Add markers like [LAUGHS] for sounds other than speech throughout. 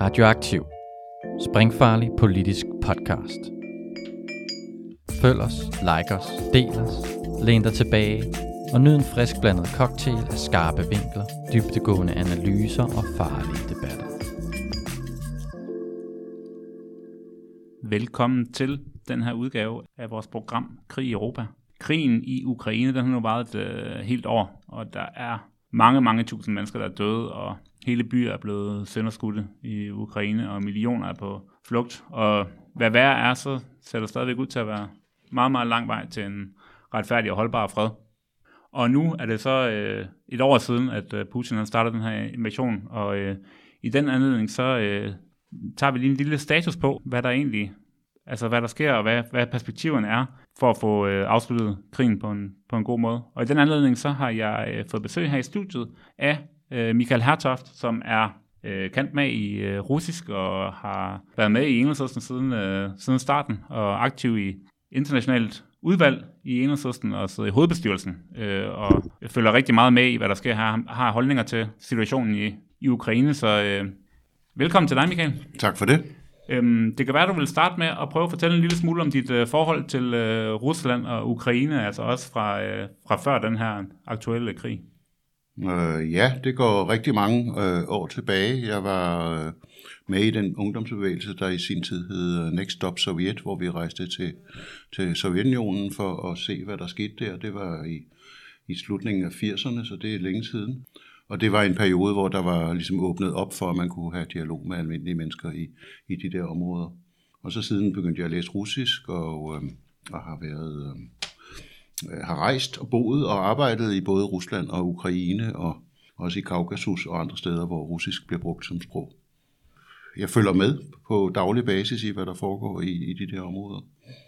Radioaktiv. Springfarlig politisk podcast. Følg os, like os, del os, læn dig tilbage og nyd en frisk blandet cocktail af skarpe vinkler, dybtegående analyser og farlige debatter. Velkommen til den her udgave af vores program Krig i Europa. Krigen i Ukraine, den har nu varet et øh, helt år, og der er mange, mange tusind mennesker, der er døde, og hele byer er blevet sønderskudte i Ukraine, og millioner er på flugt. Og hvad værre er, så ser det stadigvæk ud til at være meget, meget lang vej til en retfærdig og holdbar fred. Og nu er det så øh, et år siden, at øh, Putin har startet den her invasion, og øh, i den anledning så øh, tager vi lige en lille status på, hvad der egentlig, altså hvad der sker, og hvad, hvad perspektiverne er, for at få øh, afsluttet krigen på en, på en god måde. Og i den anledning så har jeg øh, fået besøg her i studiet af øh, Michael Hertoft, som er øh, kendt med i øh, russisk og har været med i Enhedslisten siden, øh, siden starten og aktiv i internationalt udvalg i Enhedslisten og sidder i hovedbestyrelsen øh, og følger rigtig meget med i, hvad der sker her. Har holdninger til situationen i, i Ukraine, så øh, velkommen til dig, Michael. Tak for det. Øhm, det kan være, du vil starte med at prøve at fortælle en lille smule om dit øh, forhold til øh, Rusland og Ukraine, altså også fra, øh, fra før den her aktuelle krig. Øh, ja, det går rigtig mange øh, år tilbage. Jeg var øh, med i den ungdomsbevægelse, der i sin tid hed øh, Next Stop Sovjet, hvor vi rejste til, til Sovjetunionen for at se, hvad der skete der. Det var i, i slutningen af 80'erne, så det er længe siden. Og det var en periode, hvor der var ligesom åbnet op for, at man kunne have dialog med almindelige mennesker i, i de der områder. Og så siden begyndte jeg at læse russisk, og, øh, og har været... Øh, har rejst og boet og arbejdet i både Rusland og Ukraine, og også i Kaukasus og andre steder, hvor russisk bliver brugt som sprog. Jeg følger med på daglig basis i, hvad der foregår i, i de der områder.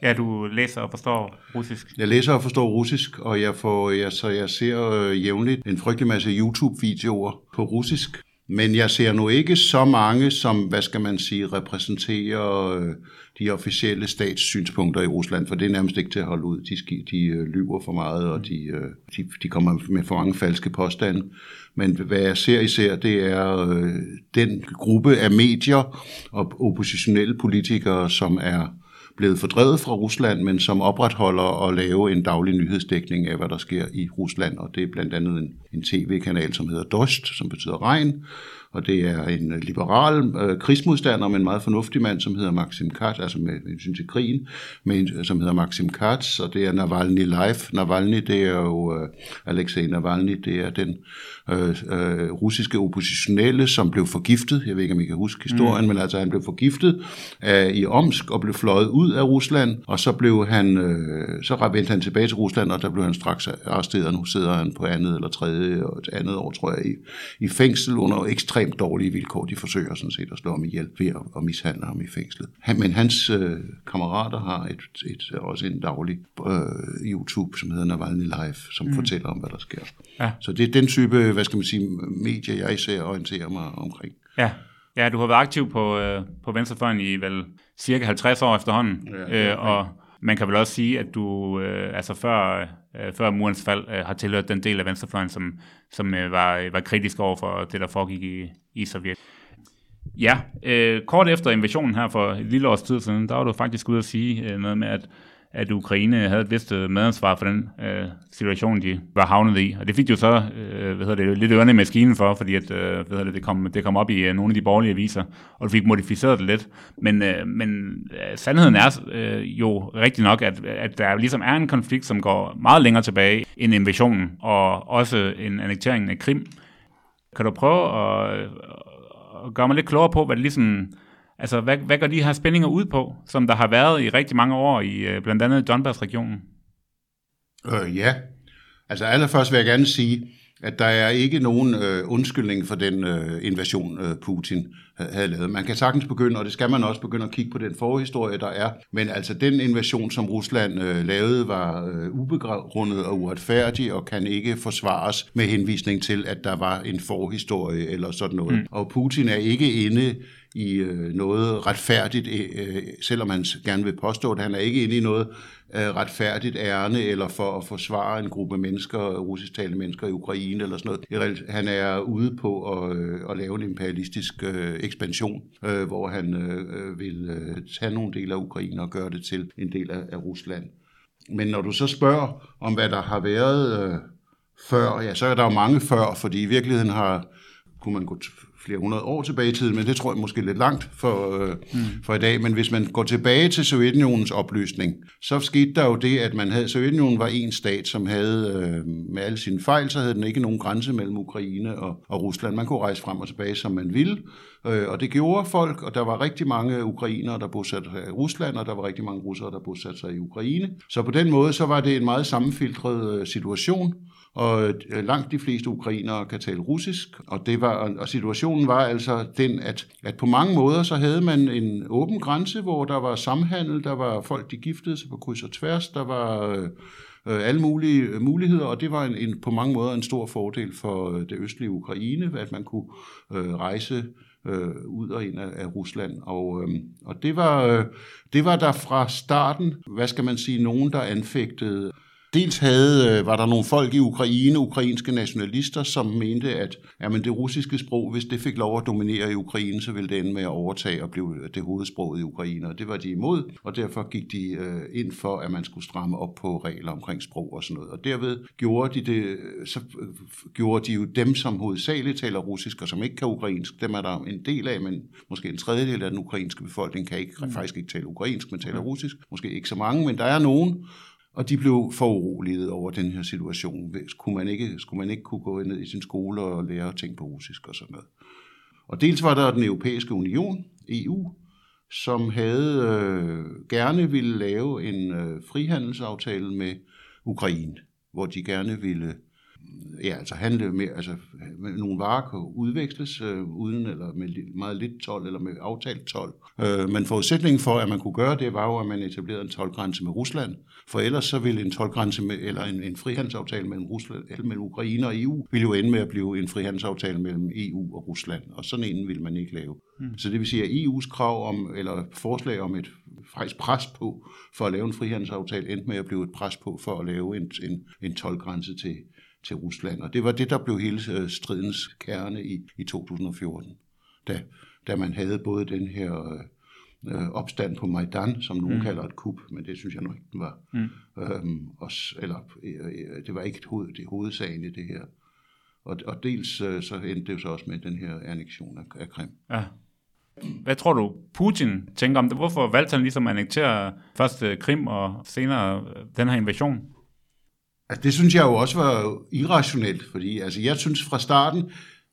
Ja, du læser og forstår russisk. Jeg læser og forstår russisk, og jeg, får, jeg, så jeg ser øh, jævnligt en frygtelig masse YouTube-videoer på russisk. Men jeg ser nu ikke så mange, som, hvad skal man sige, repræsenterer øh, de officielle statssynspunkter i Rusland, for det er nærmest ikke til at holde ud. De, de øh, lyver for meget, og de, øh, de, de kommer med for mange falske påstande. Men hvad jeg ser især, det er den gruppe af medier og oppositionelle politikere, som er blevet fordrevet fra Rusland, men som opretholder og laver en daglig nyhedsdækning af, hvad der sker i Rusland. Og det er blandt andet en, en tv-kanal, som hedder Dost, som betyder regn, og det er en øh, liberal øh, krigsmodstander, men en meget fornuftig mand, som hedder Maxim Katz, altså med hensyn til krigen, men, øh, som hedder Maxim Katz, og det er Navalny Live. Navalny, det er jo øh, Alexei Navalny, det er den øh, øh, russiske oppositionelle, som blev forgiftet, jeg ved ikke, om I kan huske historien, mm. men altså han blev forgiftet øh, i Omsk og blev fløjet ud af Rusland, og så blev han, øh, så vendte han tilbage til Rusland, og der blev han straks arresteret, og nu sidder han på andet eller tredje og et andet år, tror jeg, i, i fængsel under ekstremt ekstremt dårlige vilkår. De forsøger sådan set at slå ham ihjel ved at, at mishandle ham i fængslet. Han, men hans øh, kammerater har et, et, også en daglig øh, YouTube, som hedder Navalny Live, som mm. fortæller om, hvad der sker. Ja. Så det er den type, hvad skal man sige, medier, jeg især orienterer mig omkring. Ja. Ja, du har været aktiv på, øh, på Venstrefløjen i vel cirka 50 år efterhånden, ja, ja, ja. Øh, og man kan vel også sige, at du øh, altså før, øh, før murens fald øh, har tilhørt den del af venstrefløjen, som, som øh, var, var kritisk over for det, der foregik i, i Sovjet. Ja, øh, kort efter invasionen her for et lille års tid siden, der var du faktisk ude at sige øh, noget med, at at Ukraine havde et vist øh, medansvar for den øh, situation, de var havnet i. Og det fik de jo så øh, hvad hedder det, lidt ørne i maskinen for, fordi at, øh, hvad hedder det, det, kom, det kom op i øh, nogle af de borgerlige aviser, og det fik modificeret det lidt. Men, øh, men øh, sandheden er øh, jo rigtig nok, at, at der ligesom er en konflikt, som går meget længere tilbage end invasionen, og også en annektering af Krim. Kan du prøve at, øh, at gøre mig lidt klogere på, hvad det ligesom Altså, hvad, hvad går de her spændinger ud på, som der har været i rigtig mange år i øh, blandt andet Donbass-regionen? Øh, ja, altså allerførst vil jeg gerne sige, at der er ikke nogen øh, undskyldning for den øh, invasion, øh, Putin havde lavet. Man kan sagtens begynde, og det skal man også begynde at kigge på den forhistorie, der er. Men altså den invasion, som Rusland øh, lavede, var øh, ubegrundet og uretfærdig, og kan ikke forsvares med henvisning til, at der var en forhistorie eller sådan noget. Mm. Og Putin er ikke inde i øh, noget retfærdigt, øh, øh selvom han gerne vil påstå det. Han er ikke inde i noget øh, retfærdigt ærne eller for at forsvare en gruppe mennesker, russisktalende mennesker i Ukraine eller sådan noget. Han er ude på at, øh, at lave en imperialistisk øh, ekspansion, øh, hvor han øh, øh, vil øh, tage nogle dele af Ukraine og gøre det til en del af, af Rusland. Men når du så spørger om, hvad der har været øh, før, ja, så er der jo mange før, fordi i virkeligheden har, kunne man gå flere hundrede år tilbage i tiden, men det tror jeg måske lidt langt for, øh, mm. for i dag. Men hvis man går tilbage til Sovjetunionens opløsning, så skete der jo det, at man havde, Sovjetunionen var en stat, som havde øh, med alle sine fejl, så havde den ikke nogen grænse mellem Ukraine og, og Rusland. Man kunne rejse frem og tilbage, som man ville, øh, og det gjorde folk, og der var rigtig mange ukrainere, der bosatte sig i Rusland, og der var rigtig mange russere, der bosatte sig i Ukraine. Så på den måde, så var det en meget sammenfiltret øh, situation, og øh, langt de fleste ukrainere kan tale russisk, og, det var, og situationen var altså den, at, at på mange måder så havde man en åben grænse, hvor der var samhandel, der var folk, de giftede sig på kryds og tværs, der var øh, øh alle mulige øh, muligheder, og det var en, en, på mange måder en stor fordel for det østlige Ukraine, at man kunne øh, rejse øh, ud og ind af, af Rusland. Og, øh, og det, var, øh, det var der fra starten, hvad skal man sige, nogen, der anfægtede Dels havde, øh, var der nogle folk i Ukraine, ukrainske nationalister, som mente, at jamen, det russiske sprog, hvis det fik lov at dominere i Ukraine, så ville det ende med at overtage og blive det hovedsprog i Ukraine. Og det var de imod, og derfor gik de øh, ind for, at man skulle stramme op på regler omkring sprog og sådan noget. Og derved gjorde de det, så øh, gjorde de jo dem, som hovedsageligt taler russisk og som ikke kan ukrainsk, dem er der en del af, men måske en tredjedel af den ukrainske befolkning kan ikke, mm. faktisk ikke tale ukrainsk, men taler russisk. Måske ikke så mange, men der er nogen, og de blev foruroliget over den her situation. Skulle man ikke, skulle man ikke kunne gå ned i sin skole og lære at tænke på russisk og sådan noget. Og dels var der den europæiske union, EU, som havde øh, gerne ville lave en øh, frihandelsaftale med Ukraine, hvor de gerne ville ja, altså handle med, altså nogle varer kan udveksles øh, uden eller med meget lidt tolv eller med aftalt tolv. Øh, men forudsætningen for, at man kunne gøre det, var jo, at man etablerede en tolvgrænse med Rusland. For ellers så ville en tolvgrænse med, eller en, en frihandelsaftale mellem, Rusland, eller mellem Ukraine og EU, ville jo ende med at blive en frihandelsaftale mellem EU og Rusland. Og sådan en ville man ikke lave. Mm. Så det vil sige, at EU's krav om, eller forslag om et faktisk pres på for at lave en frihandelsaftale, endte med at blive et pres på for at lave en, en, en tolvgrænse til, til Rusland. Og det var det, der blev hele øh, stridens kerne i, i 2014, da, da man havde både den her øh, opstand på Majdan, som nogen mm. kalder et kup, men det synes jeg nok ikke, den var. Mm. Øhm, også, eller, øh, det var ikke hoved, det hovedsagen i det her. Og, og dels øh, så endte det jo så også med den her annektion af, af Krim. Ja. Hvad tror du, Putin tænker om det? Hvorfor valgte han ligesom at annektere først øh, Krim og senere øh, den her invasion? Altså, det synes jeg jo også var irrationelt, fordi altså, jeg synes fra starten,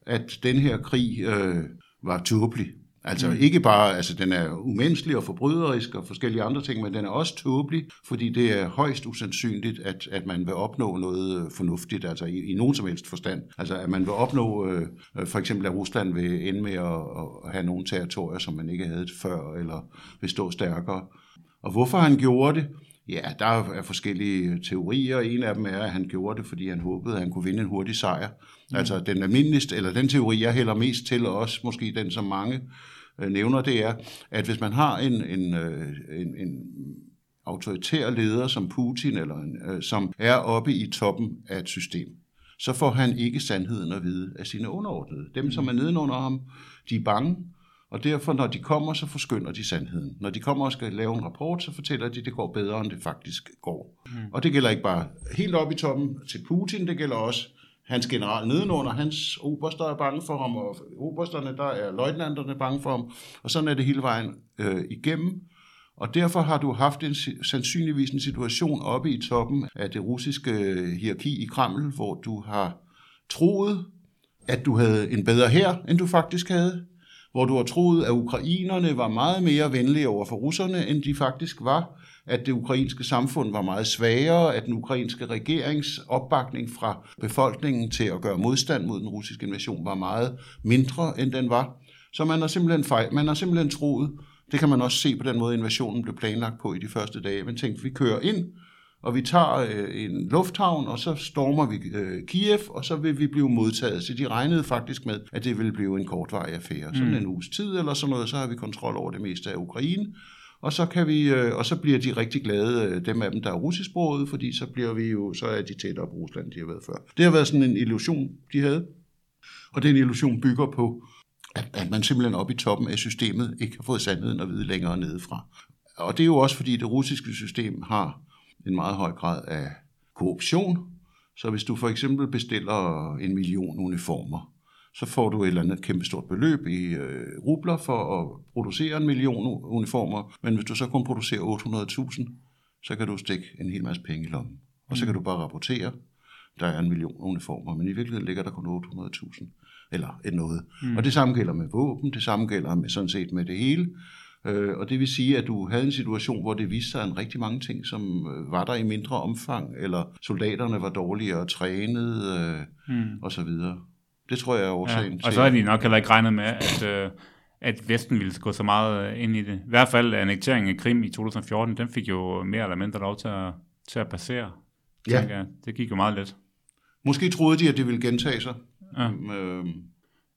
at den her krig øh, var tåbelig. Altså mm. ikke bare, altså den er umenneskelig og forbryderisk og forskellige andre ting, men den er også tåbelig, fordi det er højst usandsynligt, at, at man vil opnå noget øh, fornuftigt, altså i, i nogen som helst forstand. Altså at man vil opnå, øh, for eksempel at Rusland vil ende med at, at have nogle territorier, som man ikke havde før, eller vil stå stærkere. Og hvorfor han gjorde det? Ja, der er forskellige teorier. En af dem er, at han gjorde det, fordi han håbede, at han kunne vinde en hurtig sejr. Mm. Altså den almindeligste, eller den teori, jeg hælder mest til, og også måske den, som mange øh, nævner, det er, at hvis man har en, en, øh, en, en autoritær leder som Putin, eller en, øh, som er oppe i toppen af et system, så får han ikke sandheden at vide af sine underordnede. Dem, som er nedenunder ham, de er bange, og derfor, når de kommer, så forskynder de sandheden. Når de kommer og skal lave en rapport, så fortæller de, at det går bedre, end det faktisk går. Mm. Og det gælder ikke bare helt op i toppen til Putin, det gælder også hans general nedenunder, hans oberster er bange for ham, og obersterne, der er løjtnanterne bange for ham, og sådan er det hele vejen øh, igennem. Og derfor har du haft en, sandsynligvis en situation oppe i toppen af det russiske hierarki i Kreml, hvor du har troet, at du havde en bedre her, end du faktisk havde hvor du har troet, at ukrainerne var meget mere venlige over for russerne, end de faktisk var, at det ukrainske samfund var meget svagere, at den ukrainske regerings opbakning fra befolkningen til at gøre modstand mod den russiske invasion var meget mindre, end den var. Så man har simpelthen, fejl, man har simpelthen troet, det kan man også se på den måde, invasionen blev planlagt på i de første dage, men tænkte, vi kører ind, og vi tager øh, en lufthavn, og så stormer vi øh, Kiev, og så vil vi blive modtaget. Så de regnede faktisk med, at det ville blive en kortvarig affære. Sådan mm. en uges tid eller sådan noget, så har vi kontrol over det meste af Ukraine. Og så, kan vi, øh, og så bliver de rigtig glade, øh, dem af dem, der er russisksproget, fordi så bliver vi jo, så er de tættere på Rusland, de har været før. Det har været sådan en illusion, de havde. Og den illusion bygger på, at, at man simpelthen oppe i toppen af systemet ikke har fået sandheden at vide længere nedefra. Og det er jo også fordi det russiske system har en meget høj grad af korruption. Så hvis du for eksempel bestiller en million uniformer, så får du et eller andet kæmpestort beløb i øh, rubler for at producere en million uniformer. Men hvis du så kun producerer 800.000, så kan du stikke en hel masse penge i lommen. Og så kan du bare rapportere, der er en million uniformer, men i virkeligheden ligger der kun 800.000 eller et noget. Mm. Og det samme gælder med våben, det samme gælder med sådan set med det hele. Øh, og det vil sige, at du havde en situation, hvor det viste sig en rigtig mange ting, som øh, var der i mindre omfang, eller soldaterne var dårligere trænet, øh, mm. og så videre. Det tror jeg er årsagen ja. til. Og så har de nok heller ikke regnet med, at, øh, at Vesten ville gå så meget ind i det. I hvert fald annekteringen af Krim i 2014, den fik jo mere eller mindre lov til at, til at passere. Ja. Jeg. Det gik jo meget let. Måske troede de, at det ville gentage sig. Ja. Øh,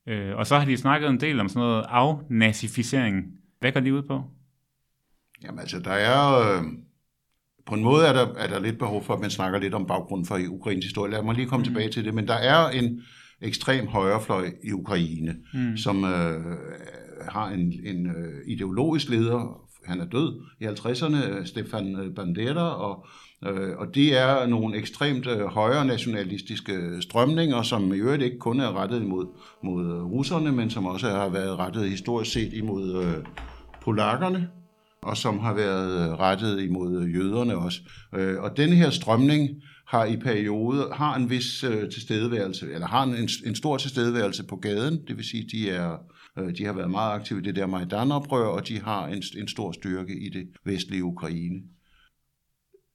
øh, og så har de snakket en del om sådan noget afnazificering. Hvad går de ud på? Jamen altså, der er... Øh, på en måde er der, er der lidt behov for, at man snakker lidt om baggrunden for Ukraines historie. Lad mig lige komme mm. tilbage til det. Men der er en ekstrem højrefløj i Ukraine, mm. som øh, har en, en øh, ideologisk leder. Han er død i 50'erne, Stefan Bandera, og Øh, og det er nogle ekstremt øh, højre nationalistiske strømninger, som i øvrigt ikke kun er rettet imod mod russerne, men som også har været rettet historisk set imod øh, polakkerne, og som har været øh, rettet imod øh, jøderne også. Øh, og denne her strømning har i perioder har en vis tilstedeværelse, eller har en, en stor tilstedeværelse på gaden, det vil sige, de er de har været meget aktive i det der Majdan-oprør, og de har en, en stor styrke i det vestlige Ukraine.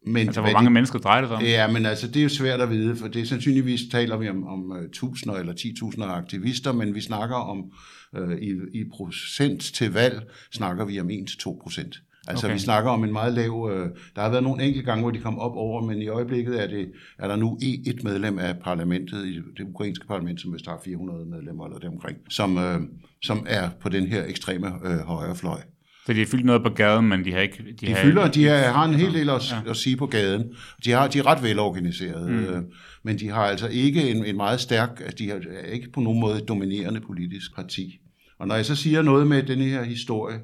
Men, altså, hvor mange de, mennesker drejer det sig om? Ja, men altså, det er jo svært at vide, for det er sandsynligvis taler vi om, om uh, tusinder eller 10.000 aktivister, men vi snakker om, uh, i, i procent til valg, snakker vi om 1-2 procent. Altså, okay. vi snakker om en meget lav... Uh, der har været nogle enkelte gange, hvor de kom op over, men i øjeblikket er, det, er der nu et medlem af parlamentet, i det ukrainske parlament, som vist har 400 medlemmer eller deromkring, som, uh, som er på den her ekstreme uh, højre fløj. Så de har fyldt noget på gaden, men de har ikke... De, de har fylder, de har, har en hel del at, ja. at sige på gaden. De, har, de er ret velorganiserede, mm. øh, men de har altså ikke en, en meget stærk... De har ikke på nogen måde et dominerende politisk parti. Og når jeg så siger noget med denne her historie,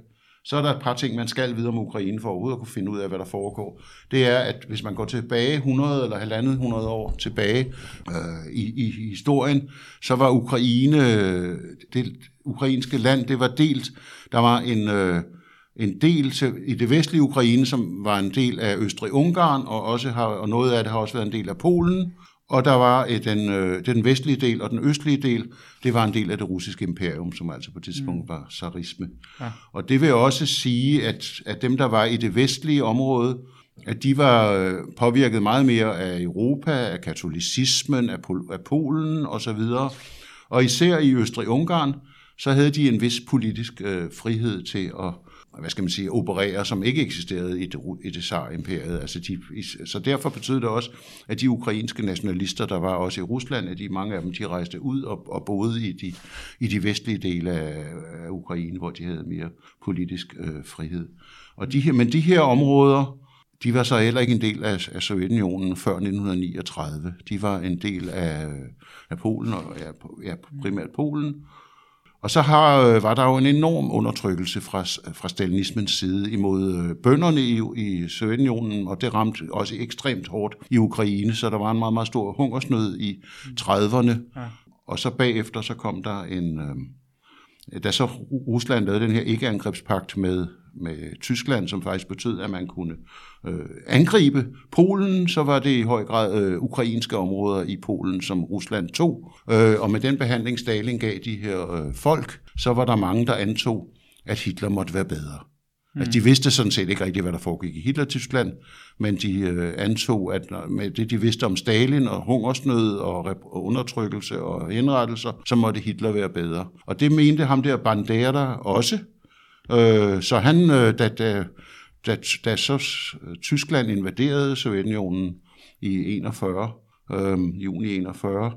så er der et par ting, man skal vide om Ukraine for overhovedet at kunne finde ud af, hvad der foregår. Det er, at hvis man går tilbage 100 eller halvandet 100 år tilbage øh, i, i historien, så var Ukraine, det ukrainske land, det var delt. Der var en... Øh, en del til, i det vestlige Ukraine, som var en del af Østrig-Ungarn, og, også har, og noget af det har også været en del af Polen. Og der var et, den, øh, den vestlige del og den østlige del, det var en del af det russiske imperium, som altså på et tidspunkt mm. var zarisme. Ja. Og det vil også sige, at, at dem, der var i det vestlige område, at de var øh, påvirket meget mere af Europa, af katolicismen, af, Pol- af Polen osv. Og især i Østrig-Ungarn, så havde de en vis politisk øh, frihed til at hvad skal man sige, operere, som ikke eksisterede i det, i det zar-imperiet. Altså de, så derfor betød det også, at de ukrainske nationalister, der var også i Rusland, at de, mange af dem de rejste ud og, og boede i de, i de vestlige dele af, af Ukraine, hvor de havde mere politisk øh, frihed. Og de her, men de her områder, de var så heller ikke en del af, af Sovjetunionen før 1939. De var en del af, af Polen, og ja, ja, primært Polen, og så har, øh, var der jo en enorm undertrykkelse fra, fra stalinismens side imod øh, bønderne i, i Sovjetunionen, og det ramte også ekstremt hårdt i Ukraine, så der var en meget, meget stor hungersnød i 30'erne. Ja. Og så bagefter så kom der en... Øh, da så Rusland lavede den her ikke-angrebspagt med med Tyskland, som faktisk betød, at man kunne øh, angribe Polen, så var det i høj grad øh, ukrainske områder i Polen, som Rusland tog. Øh, og med den behandling, Stalin gav de her øh, folk, så var der mange, der antog, at Hitler måtte være bedre. Mm. Altså, de vidste sådan set ikke rigtigt, hvad der foregik i Hitler-Tyskland, men de øh, antog, at med det, de vidste om Stalin og hungersnød og, og undertrykkelse og henrettelser, så måtte Hitler være bedre. Og det mente ham der Bandera også, Øh, så han, øh, da, da, da, da så Tyskland invaderede Sovjetunionen i 41, øh, juni 41,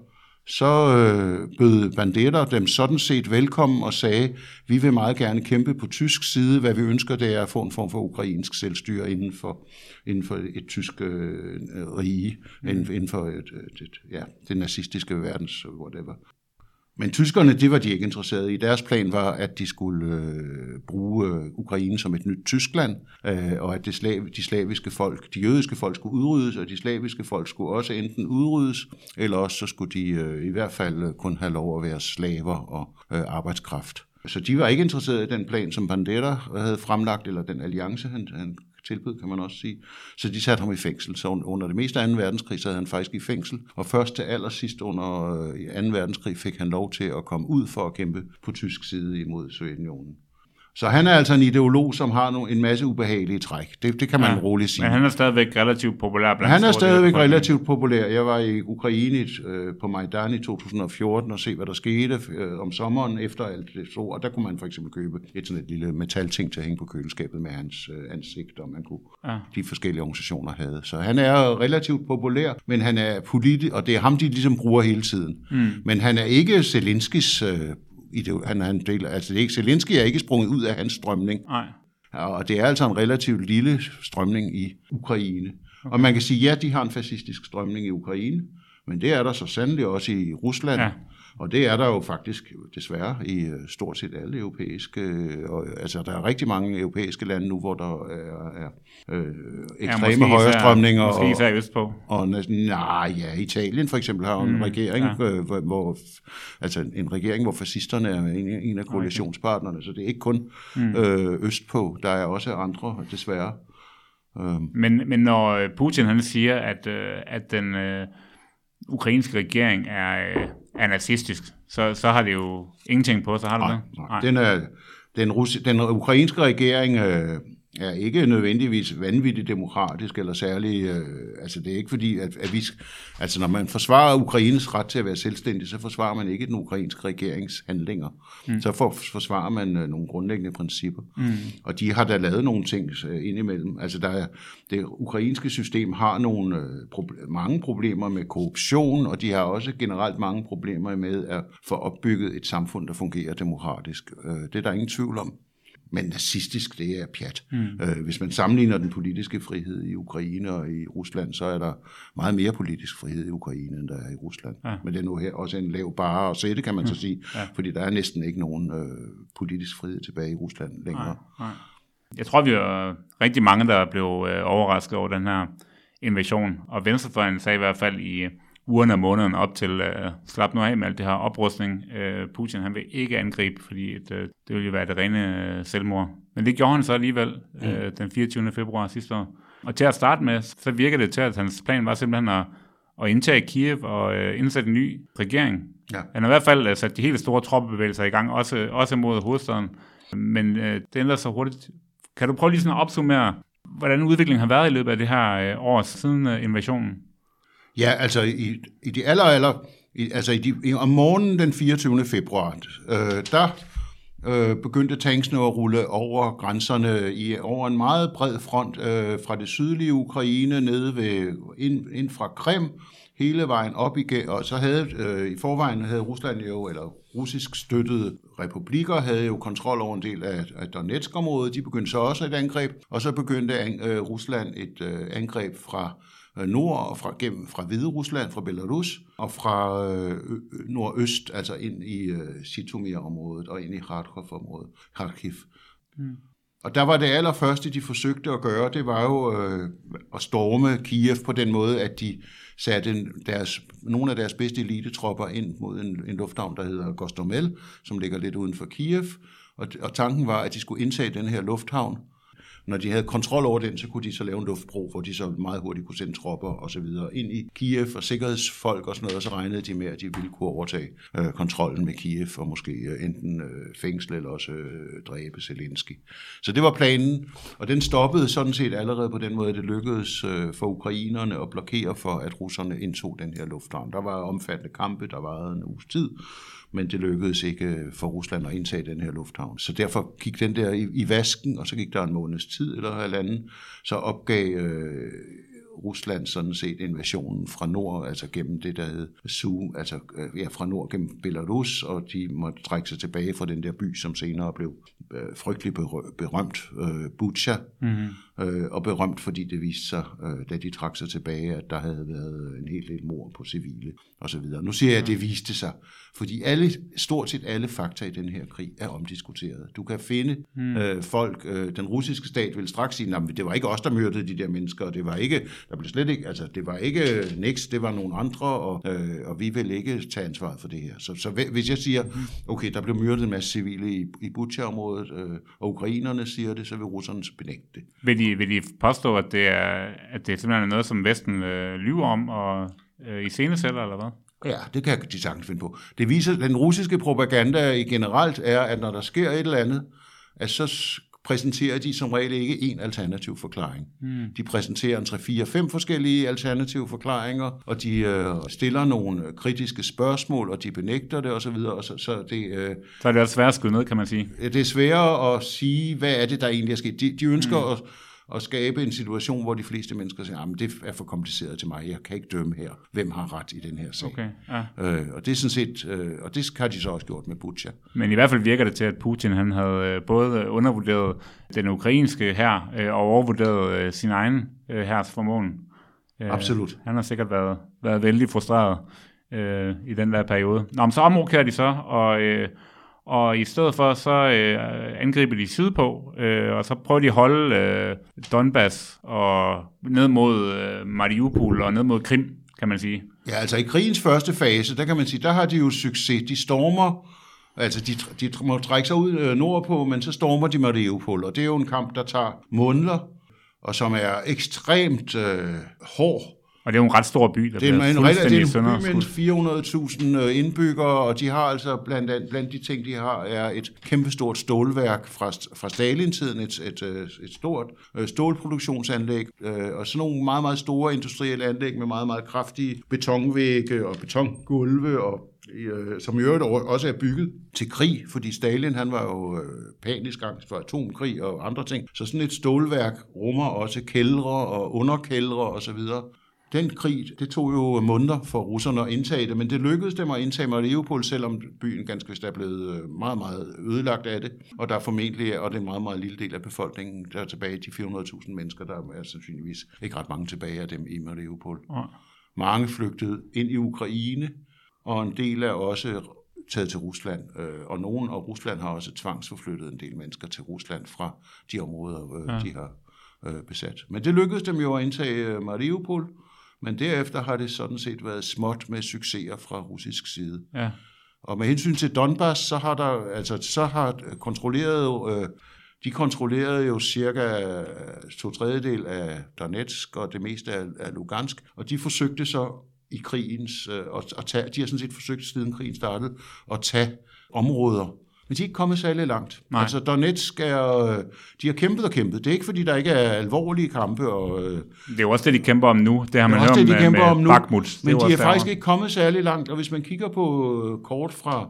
så øh, bød Bandera dem sådan set velkommen og sagde, vi vil meget gerne kæmpe på tysk side. Hvad vi ønsker, det er at få en form for ukrainsk selvstyre inden for, inden for et tysk øh, rige, mm. inden, inden for et, et, et, ja, det nazistiske verdens, whatever. Men tyskerne, det var de ikke interesserede i. Deres plan var, at de skulle øh, bruge øh, Ukraine som et nyt Tyskland, øh, og at det slav, de slaviske folk, de jødiske folk skulle udryddes, og de slaviske folk skulle også enten udryddes, eller også så skulle de øh, i hvert fald øh, kun have lov at være slaver og øh, arbejdskraft. Så de var ikke interesserede i den plan, som Bandera øh, havde fremlagt, eller den alliance, han, han tilbud, kan man også sige. Så de satte ham i fængsel. Så under det meste af 2. verdenskrig sad han faktisk i fængsel. Og først til allersidst under øh, 2. Verdenskrig fik han lov til at komme ud for at kæmpe på tysk side imod Sovjetunionen. Så han er altså en ideolog, som har en masse ubehagelige træk. Det, det kan man ja, roligt sige. Men han er stadigvæk relativt populær blandt Han er stadigvæk relativt populær. Jeg var i Ukraine øh, på Majdan i 2014 og se, hvad der skete øh, om sommeren efter alt det så. Og der kunne man for eksempel købe et sådan et lille metalting til at hænge på køleskabet med hans øh, ansigt, og man kunne ja. de forskellige organisationer havde. Så han er relativt populær, men han er politisk, og det er ham, de ligesom bruger hele tiden. Mm. Men han er ikke Zelenskis øh, han er en del, altså det er ikke, Zelensky er ikke sprunget ud af hans strømning. Nej. Og det er altså en relativt lille strømning i Ukraine. Okay. Og man kan sige, ja, de har en fascistisk strømning i Ukraine, men det er der så sandelig også i Rusland. Ja. Og det er der jo faktisk desværre i øh, stort set alle europæiske, øh, og, altså der er rigtig mange europæiske lande nu, hvor der er, er øh, ekstreme ja, højrestrømninger. Måske især øst på. Og, og nej, ja, Italien for eksempel har mm, en regering, ja. hvor, hvor, altså en regering, hvor fascisterne er en, en af koalitionspartnerne, så det er ikke kun mm. øh, øst på, der er også andre desværre. Men, men når Putin han siger, at, at den øh, ukrainske regering er, er nazistisk, så, så har det jo ingenting på, så har det nej, det? Nej. Den, er, den, russi, den ukrainske regering øh, er ikke nødvendigvis vanvittigt demokratisk eller særlig, øh, altså det er ikke fordi, at, at vi, altså når man forsvarer Ukraines ret til at være selvstændig, så forsvarer man ikke den ukrainske regerings handlinger. Mm. Så for, forsvarer man øh, nogle grundlæggende principper. Mm. Og de har da lavet nogle ting øh, indimellem. Altså der er, det ukrainske system har nogle, øh, proble- mange problemer med korruption, og de har også generelt mange problemer med at få opbygget et samfund, der fungerer demokratisk. Øh, det er der ingen tvivl om. Men nazistisk, det er pjat. Mm. Øh, hvis man sammenligner den politiske frihed i Ukraine og i Rusland, så er der meget mere politisk frihed i Ukraine, end der er i Rusland. Ja. Men det er nu her også en lav bare at sætte, kan man mm. så sige, ja. fordi der er næsten ikke nogen øh, politisk frihed tilbage i Rusland længere. Nej, nej. Jeg tror, vi er rigtig mange, der blev øh, overrasket over den her invasion, og Venstrefløjen sagde i hvert fald i ugerne og måneden op til uh, slap nu af med alt det her oprustning. Uh, Putin han vil ikke angribe, fordi et, uh, det vil jo være det rene uh, selvmord. Men det gjorde han så alligevel mm. den 24. februar sidste år. Og til at starte med, så virker det til, at hans plan var simpelthen at, at indtage Kiev og uh, indsætte en ny regering. Ja. Han har i hvert fald uh, sat de helt store troppebevægelser i gang, også, også mod hovedstaden. Men uh, det ændrer sig hurtigt. Kan du prøve lige sådan at opsummere, hvordan udviklingen har været i løbet af det her uh, år siden uh, invasionen? Ja, altså i, i de aller, aller, i, altså i de, i, om morgenen den 24. februar, øh, der øh, begyndte tanksene at rulle over grænserne i over en meget bred front øh, fra det sydlige Ukraine ned ved ind, ind fra Krim hele vejen op igen, og så havde øh, i forvejen havde Rusland jo, eller russisk støttede republikker, havde jo kontrol over en del af, af Donetsk-området, de begyndte så også et angreb, og så begyndte øh, Rusland et øh, angreb fra nord og fra, gennem, fra Hvide Rusland, fra Belarus, og fra øh, nordøst, altså ind i øh, Sitomir-området og ind i Kharkov-området, Kharkiv. Mm. Og der var det allerførste, de forsøgte at gøre, det var jo øh, at storme Kiev på den måde, at de satte deres, nogle af deres bedste elitetropper ind mod en, en lufthavn, der hedder Gostomel, som ligger lidt uden for Kiev. Og, og tanken var, at de skulle indtage den her lufthavn, når de havde kontrol over den, så kunne de så lave en luftbro, hvor de så meget hurtigt kunne sende tropper og så videre ind i Kiev og sikkerhedsfolk og sådan noget, og så regnede de med, at de ville kunne overtage øh, kontrollen med Kiev og måske øh, enten øh, fængsle eller også øh, dræbe Zelensky. Så det var planen, og den stoppede sådan set allerede på den måde, at det lykkedes øh, for ukrainerne at blokere for, at russerne indtog den her lufthavn. Der var omfattende kampe, der var en uges tid, men det lykkedes ikke øh, for Rusland at indtage den her lufthavn. Så derfor gik den der i, i vasken, og så gik der en måneds tid eller halvanden, så opgav øh, Rusland sådan set invasionen fra nord, altså gennem det, der hed Su, altså øh, ja, fra nord gennem Belarus, og de måtte trække sig tilbage fra den der by, som senere blev øh, frygtelig berømt, øh, Bucha, mm-hmm øh, og berømt, fordi det viste sig, øh, da de trak sig tilbage, at der havde været en hel del mord på civile osv. Nu siger jeg, at det viste sig, fordi alle, stort set alle fakta i den her krig er omdiskuteret. Du kan finde hmm. øh, folk, øh, den russiske stat vil straks sige, at det var ikke os, der myrdede de der mennesker, og det var ikke, der blev slet ikke, altså det var ikke Nix, det var nogle andre, og, øh, og vi vil ikke tage ansvaret for det her. Så, så hvis jeg siger, hmm. okay, der blev myrdet en masse civile i, i Butcha-området, øh, og ukrainerne siger det, så vil russerne benægte det. Vil de, vil de påstå, at det er, at det simpelthen er noget, som Vesten øh, lyver om og øh, i scenesætter, eller hvad? Ja, det kan de sagtens finde på. Det viser, den russiske propaganda i generelt er, at når der sker et eller andet, at så præsenterer de som regel ikke en alternativ forklaring. Mm. De præsenterer en 3-4-5 forskellige alternative forklaringer, og de øh, stiller nogle kritiske spørgsmål, og de benægter det osv. Og så, så, det, øh, så er det også svært at skyde ned, kan man sige. Det er sværere at sige, hvad er det, der egentlig er sket. De, de ønsker mm. at at skabe en situation, hvor de fleste mennesker siger, at det er for kompliceret til mig, jeg kan ikke dømme her, hvem har ret i den her sag. Okay, ja. øh, og det er sådan set, øh, og det har de så også gjort med Butcha. Men i hvert fald virker det til, at Putin han havde øh, både undervurderet den ukrainske her øh, og overvurderet øh, sin egen øh, hærs formåen. Øh, Absolut. Han har sikkert været, været vældig frustreret øh, i den der periode. Nå, men så omrokerer de så, og øh, og i stedet for, så øh, angriber de sydpå, øh, og så prøver de at holde øh, Donbass og ned mod øh, Mariupol og ned mod Krim, kan man sige. Ja, altså i krigens første fase, der kan man sige, der har de jo succes. De stormer, altså de, de må trække sig ud øh, nordpå, men så stormer de Mariupol, og det er jo en kamp, der tager måneder, og som er ekstremt øh, hård og det er jo en ret stor by, der det er en, en, det er en by med 400.000 øh, indbyggere, og de har altså blandt, andet, blandt de ting, de har, er et kæmpestort stålværk fra, fra Stalin-tiden, et, et, øh, et stort øh, stålproduktionsanlæg, og sådan nogle meget, meget store industrielle anlæg med meget, meget kraftige betonvægge og betongulve og som i øvrigt også er bygget til krig, fordi Stalin han var jo panisk angst for atomkrig og andre ting. Så sådan et stålværk rummer også kældre og underkældre osv. Den krig, det tog jo måneder for russerne at indtage det, men det lykkedes dem at indtage Mariupol, selvom byen ganske vist er blevet øh, meget, meget ødelagt af det. Og der er formentlig, og det er en meget, meget lille del af befolkningen, der er tilbage de 400.000 mennesker, der er sandsynligvis ikke ret mange tilbage af dem i Mariupol. Ja. Mange flygtede ind i Ukraine, og en del er også taget til Rusland, øh, og nogen af Rusland har også tvangsforflyttet en del mennesker til Rusland fra de områder, øh, ja. de har besat. Men det lykkedes dem jo at indtage Mariupol, men derefter har det sådan set været småt med succeser fra russisk side. Ja. Og med hensyn til Donbass, så har der, altså, så har kontrolleret, øh, de kontrollerede jo cirka to tredjedel af Donetsk og det meste af, af Lugansk, og de forsøgte så i krigens, øh, at, at tage, de har sådan set forsøgt siden krigen startede, at tage områder men de er ikke kommet særlig langt. Nej. Altså Donetsk er, øh, de har kæmpet og kæmpet. Det er ikke fordi, der ikke er alvorlige kampe. Og, øh, det er jo også det, de kæmper om nu. Det har man hørt om, det, de med, kæmper med om nu, Bakhmut. Men de er faktisk ikke kommet særlig langt. Og hvis man kigger på øh, kort fra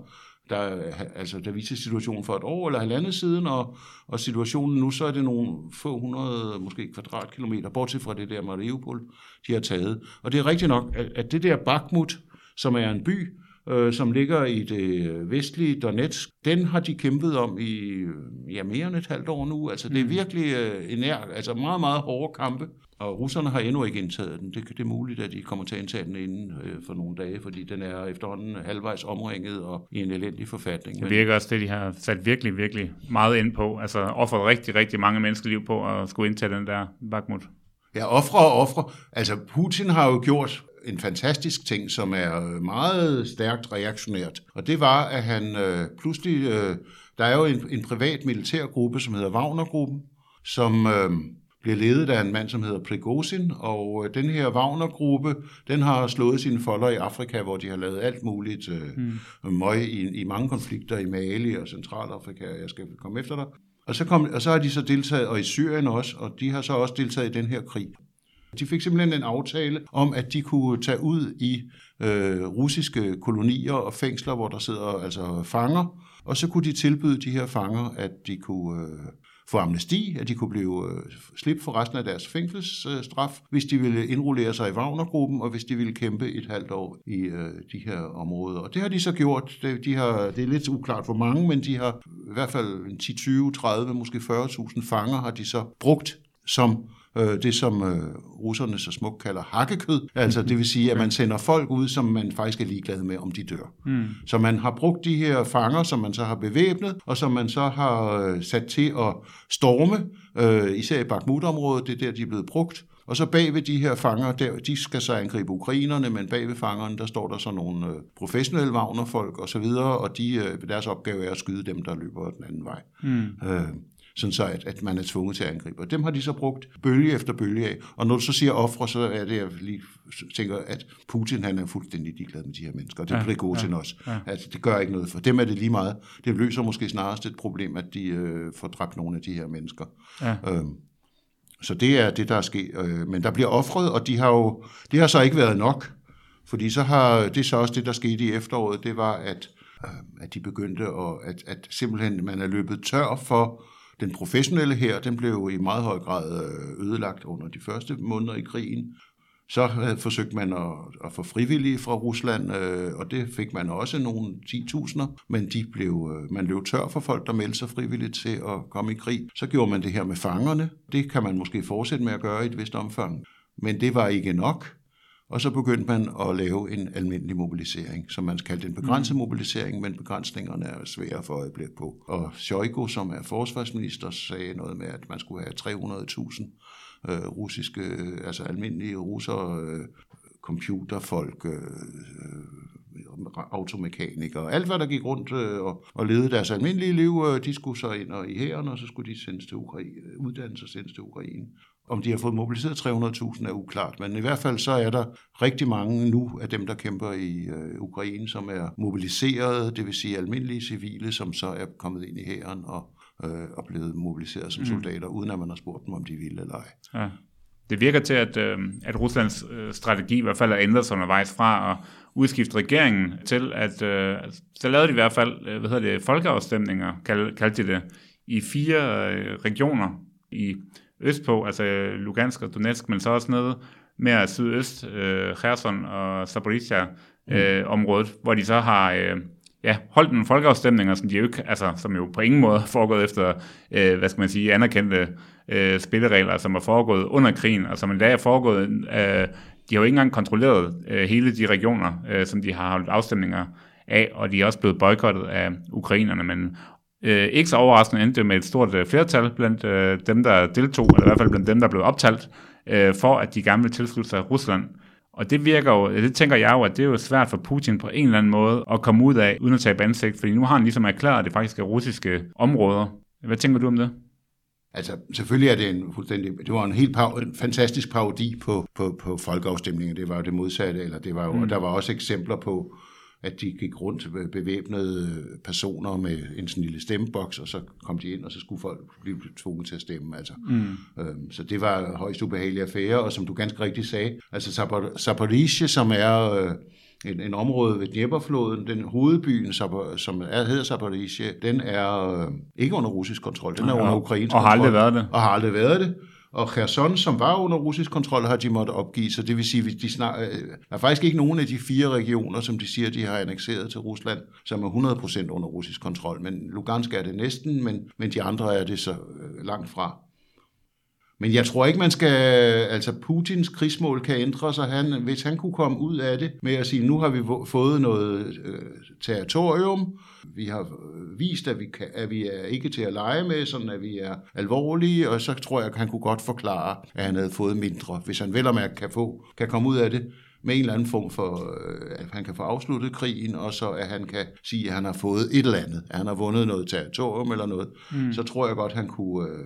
der, altså, der viser situationen for et år eller halvandet siden, og, og situationen nu, så er det nogle få hundrede, måske kvadratkilometer, bortset fra det der Mariupol, de har taget. Og det er rigtigt nok, at, at det der Bakhmut, som er en by, øh, som ligger i det vestlige Donetsk, den har de kæmpet om i ja, mere end et halvt år nu. Altså det er mm. virkelig øh, en altså meget, meget hårde kampe. Og russerne har endnu ikke indtaget den. Det, det er muligt, at de kommer til at indtage den inden øh, for nogle dage, fordi den er efterhånden halvvejs omringet og i en elendig forfatning. Det virker også det, de har sat virkelig, virkelig meget ind på. Altså offret rigtig, rigtig mange menneskeliv på at skulle indtage den der Bakhmut. Ja, ofre og ofre. Altså Putin har jo gjort en fantastisk ting, som er meget stærkt reaktionært. Og det var, at han øh, pludselig... Øh, der er jo en, en privat militærgruppe, som hedder Wagner-gruppen, som øh, bliver ledet af en mand, som hedder Prigozhin, og øh, den her Wagner-gruppe, den har slået sine folder i Afrika, hvor de har lavet alt muligt øh, mm. møg i, i mange konflikter i Mali og Centralafrika, jeg skal komme efter dig. Og så, kom, og så har de så deltaget, og i Syrien også, og de har så også deltaget i den her krig. De fik simpelthen en aftale om, at de kunne tage ud i øh, russiske kolonier og fængsler, hvor der sidder altså fanger, og så kunne de tilbyde de her fanger, at de kunne øh, få amnesti, at de kunne blive øh, slippe for resten af deres fængselsstraf, hvis de ville indrullere sig i Wagnergruppen, og hvis de ville kæmpe et halvt år i øh, de her områder. Og det har de så gjort. De, de har, det er lidt uklart hvor mange, men de har i hvert fald 10, 20, 30, måske 40.000 fanger har de så brugt som øh, det, som øh, russerne så smukt kalder hakkekød. Altså det vil sige, at man sender folk ud, som man faktisk er ligeglad med, om de dør. Mm. Så man har brugt de her fanger, som man så har bevæbnet, og som man så har øh, sat til at storme, øh, især i Bakhmut-området, det er der, de er blevet brugt. Og så bag ved de her fanger, der, de skal så angribe ukrainerne, men bag ved fangerne, der står der så nogle øh, professionelle Wagner-folk og så videre, og de, øh, deres opgave er at skyde dem, der løber den anden vej. Mm. Øh, sådan så at, at man er tvunget til at angribe. Og dem har de så brugt bølge efter bølge af. Og når du så siger ofre, så er det, jeg lige tænker, at Putin han er fuldstændig ligeglad med de her mennesker. Og det er ja, Prigozhin ja, også. Ja. Altså, det gør ikke noget for dem er det lige meget. Det løser måske snarest et problem, at de øh, får dræbt nogle af de her mennesker. Ja. Øhm, så det er det, der er sket. Øh, men der bliver offret, og de har jo, det har så ikke været nok. Fordi så har, det er så også det, der skete i efteråret, det var, at, øh, at de begyndte at, at, at simpelthen man er løbet tør for den professionelle her, den blev i meget høj grad øh, ødelagt under de første måneder i krigen. Så øh, forsøgte man at, at få frivillige fra Rusland, øh, og det fik man også nogle 10.000'er, men de blev, øh, man løb tør for folk, der meldte sig frivilligt til at komme i krig. Så gjorde man det her med fangerne. Det kan man måske fortsætte med at gøre i et vist omfang. Men det var ikke nok. Og så begyndte man at lave en almindelig mobilisering, som man kaldte en begrænset mm. mobilisering, men begrænsningerne er svære for øjeblik på. Og Shoigu, som er forsvarsminister, sagde noget med, at man skulle have 300.000 øh, russiske, altså almindelige russere, øh, computerfolk, øh, automekanikere, alt hvad der gik rundt øh, og, og levede deres almindelige liv, øh, de skulle så ind og i hæren, og så skulle de sendes til Ukraine, uddannes og sendes til Ukraine. Om de har fået mobiliseret 300.000 er uklart, men i hvert fald så er der rigtig mange nu af dem, der kæmper i øh, Ukraine, som er mobiliseret, det vil sige almindelige civile, som så er kommet ind i hæren og, øh, og blevet mobiliseret som mm. soldater, uden at man har spurgt dem, om de vil eller ej. Ja. Det virker til, at, øh, at Ruslands øh, strategi i hvert fald er ændret sig undervejs fra at udskifte regeringen til, at øh, så lavede de i hvert fald øh, hvad hedder det, folkeafstemninger, kald, kaldte de det, i fire øh, regioner i østpå, altså Lugansk og Donetsk, men så også nede mere sydøst, øh, Kherson og Zaporizhia øh, mm. området, hvor de så har øh, ja, holdt nogle folkeafstemninger, som de jo ikke, altså, som jo på ingen måde [LAUGHS] er foregået efter, øh, hvad skal man sige, anerkendte øh, spilleregler, som er foregået under krigen, og som dag er foregået, øh, de har jo ikke engang kontrolleret øh, hele de regioner, øh, som de har holdt afstemninger af, og de er også blevet boykottet af ukrainerne, men Øh, ikke så overraskende endte det med et stort øh, flertal blandt øh, dem, der deltog, eller i hvert fald blandt dem, der blev optalt, øh, for at de gerne vil tilslutte sig Rusland. Og det virker jo, det tænker jeg jo, at det er jo svært for Putin på en eller anden måde at komme ud af, uden at tage ansigt, fordi nu har han ligesom erklæret, at det faktisk er russiske områder. Hvad tænker du om det? Altså, selvfølgelig er det en fuldstændig, det var en helt en fantastisk parodi på, på, på folkeafstemningen. Det var jo det modsatte, eller det var jo, mm. og der var også eksempler på, at de gik rundt bevæbnede personer med en sådan lille stemmeboks, og så kom de ind, og så skulle folk blive tvunget til at stemme. Altså. Mm. Øhm, så det var højst ubehagelige affære, og som du ganske rigtigt sagde, altså Zaporizhia, som er øh, en, en område ved Dnieperfloden, den hovedbyen, som er, hedder Zaporizhia, den er øh, ikke under russisk kontrol, den er under ukrainsk kontrol. Og har aldrig været det. Og har aldrig været det. Og Kherson, som var under russisk kontrol, har de måttet opgive, så det vil sige, at de snart, øh, der er faktisk ikke nogen af de fire regioner, som de siger, de har annekteret til Rusland, som er 100% under russisk kontrol. Men Lugansk er det næsten, men, men de andre er det så øh, langt fra. Men jeg tror ikke, man skal... Altså, Putins krigsmål kan ændre sig. Han, hvis han kunne komme ud af det med at sige, nu har vi fået noget øh, territorium, vi har vist, at vi, kan, at vi er ikke til at lege med, sådan at vi er alvorlige, og så tror jeg, at han kunne godt forklare, at han havde fået mindre. Hvis han vel og mærke kan, få, kan komme ud af det med en eller anden form for, øh, at han kan få afsluttet krigen, og så at han kan sige, at han har fået et eller andet, at han har vundet noget territorium eller noget, mm. så tror jeg godt, han kunne... Øh,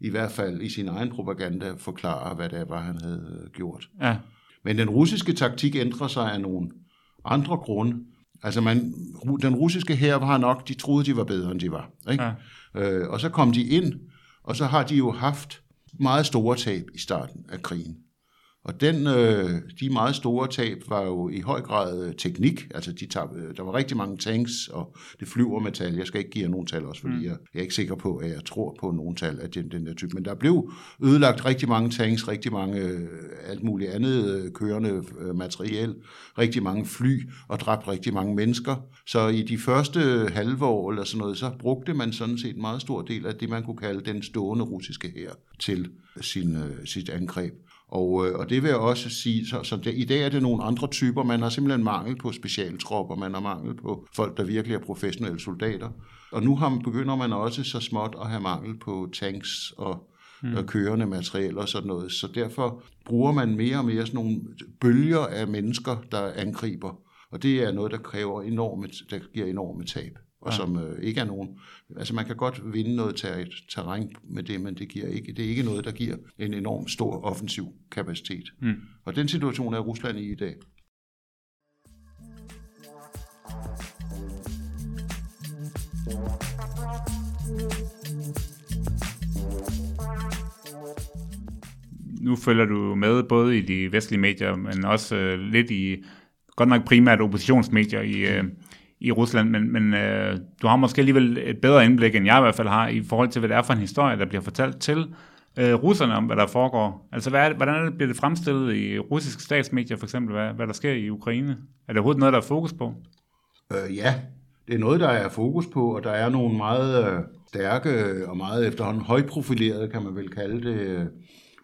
i hvert fald i sin egen propaganda forklare, hvad det var, han havde gjort. Ja. Men den russiske taktik ændrer sig af nogle andre grunde. Altså man, den russiske her var nok, de troede, de var bedre, end de var. Ikke? Ja. Øh, og så kom de ind, og så har de jo haft meget store tab i starten af krigen. Og den, øh, de meget store tab var jo i høj grad øh, teknik. Altså de tab, øh, der var rigtig mange tanks, og det flyver med tal. Jeg skal ikke give jer nogen tal også, fordi mm. jeg, jeg er ikke sikker på, at jeg tror på nogen tal af den, den der type. Men der blev ødelagt rigtig mange tanks, rigtig mange øh, alt muligt andet øh, kørende øh, materiel, rigtig mange fly og dræbt rigtig mange mennesker. Så i de første halve år eller sådan noget, så brugte man sådan set en meget stor del af det, man kunne kalde den stående russiske her til sin, øh, sit angreb. Og, øh, og det vil jeg også sige, så, så det, i dag er det nogle andre typer. Man har simpelthen mangel på specialtropper, man har mangel på folk, der virkelig er professionelle soldater. Og nu har, begynder man også så småt at have mangel på tanks og mm. og kørende materiel og sådan noget. Så derfor bruger man mere og mere sådan nogle bølger af mennesker, der angriber. Og det er noget, der kræver enorme, der giver enorme tab og ja. som øh, ikke er nogen... Altså man kan godt vinde noget ter- terræn med det, men det, giver ikke, det er ikke noget, der giver en enorm stor offensiv kapacitet. Mm. Og den situation er Rusland i i dag. Nu følger du med både i de vestlige medier, men også øh, lidt i, godt nok primært oppositionsmedier i, øh, i Rusland, men, men øh, du har måske alligevel et bedre indblik, end jeg i hvert fald har, i forhold til, hvad det er for en historie, der bliver fortalt til øh, russerne om, hvad der foregår. Altså, hvad er det, hvordan er det, bliver det fremstillet i russiske statsmedier, for eksempel, hvad, hvad der sker i Ukraine? Er det overhovedet noget, der er fokus på? Øh, ja, det er noget, der er fokus på, og der er nogle meget øh, stærke og meget efterhånden højprofilerede, kan man vel kalde det, øh,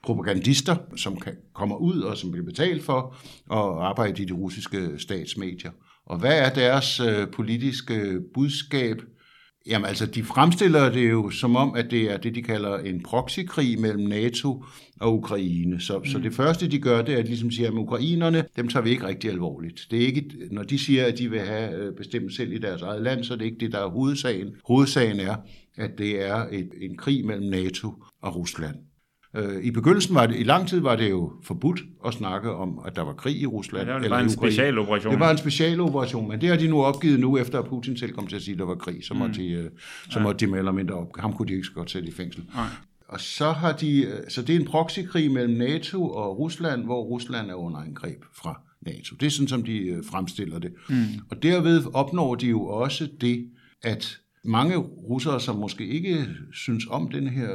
propagandister, som kan, kommer ud og som bliver betalt for at arbejde i de russiske statsmedier. Og hvad er deres øh, politiske budskab? Jamen altså, de fremstiller det jo som om, at det er det, de kalder en proxykrig mellem NATO og Ukraine. Så, mm. så det første, de gør, det er at ligesom sige, at ukrainerne, dem tager vi ikke rigtig alvorligt. Det er ikke, når de siger, at de vil have øh, bestemt selv i deres eget land, så er det ikke det, der er hovedsagen. Hovedsagen er, at det er et, en krig mellem NATO og Rusland. Øh, I begyndelsen var det, i lang tid var det jo forbudt at snakke om, at der var krig i Rusland. Ja, det var en specialoperation. Det var en specialoperation, men det har de nu opgivet nu, efter at Putin selv kom til at sige, at der var krig. Så, mm. måtte, de, øh, så ja. måtte de mere eller mindre op. Ham kunne de ikke så godt sætte i fængsel. Nej. Og så har de, øh, så det er en proxykrig mellem NATO og Rusland, hvor Rusland er under angreb fra NATO. Det er sådan, som de fremstiller det. Mm. Og derved opnår de jo også det, at mange russere, som måske ikke synes om den her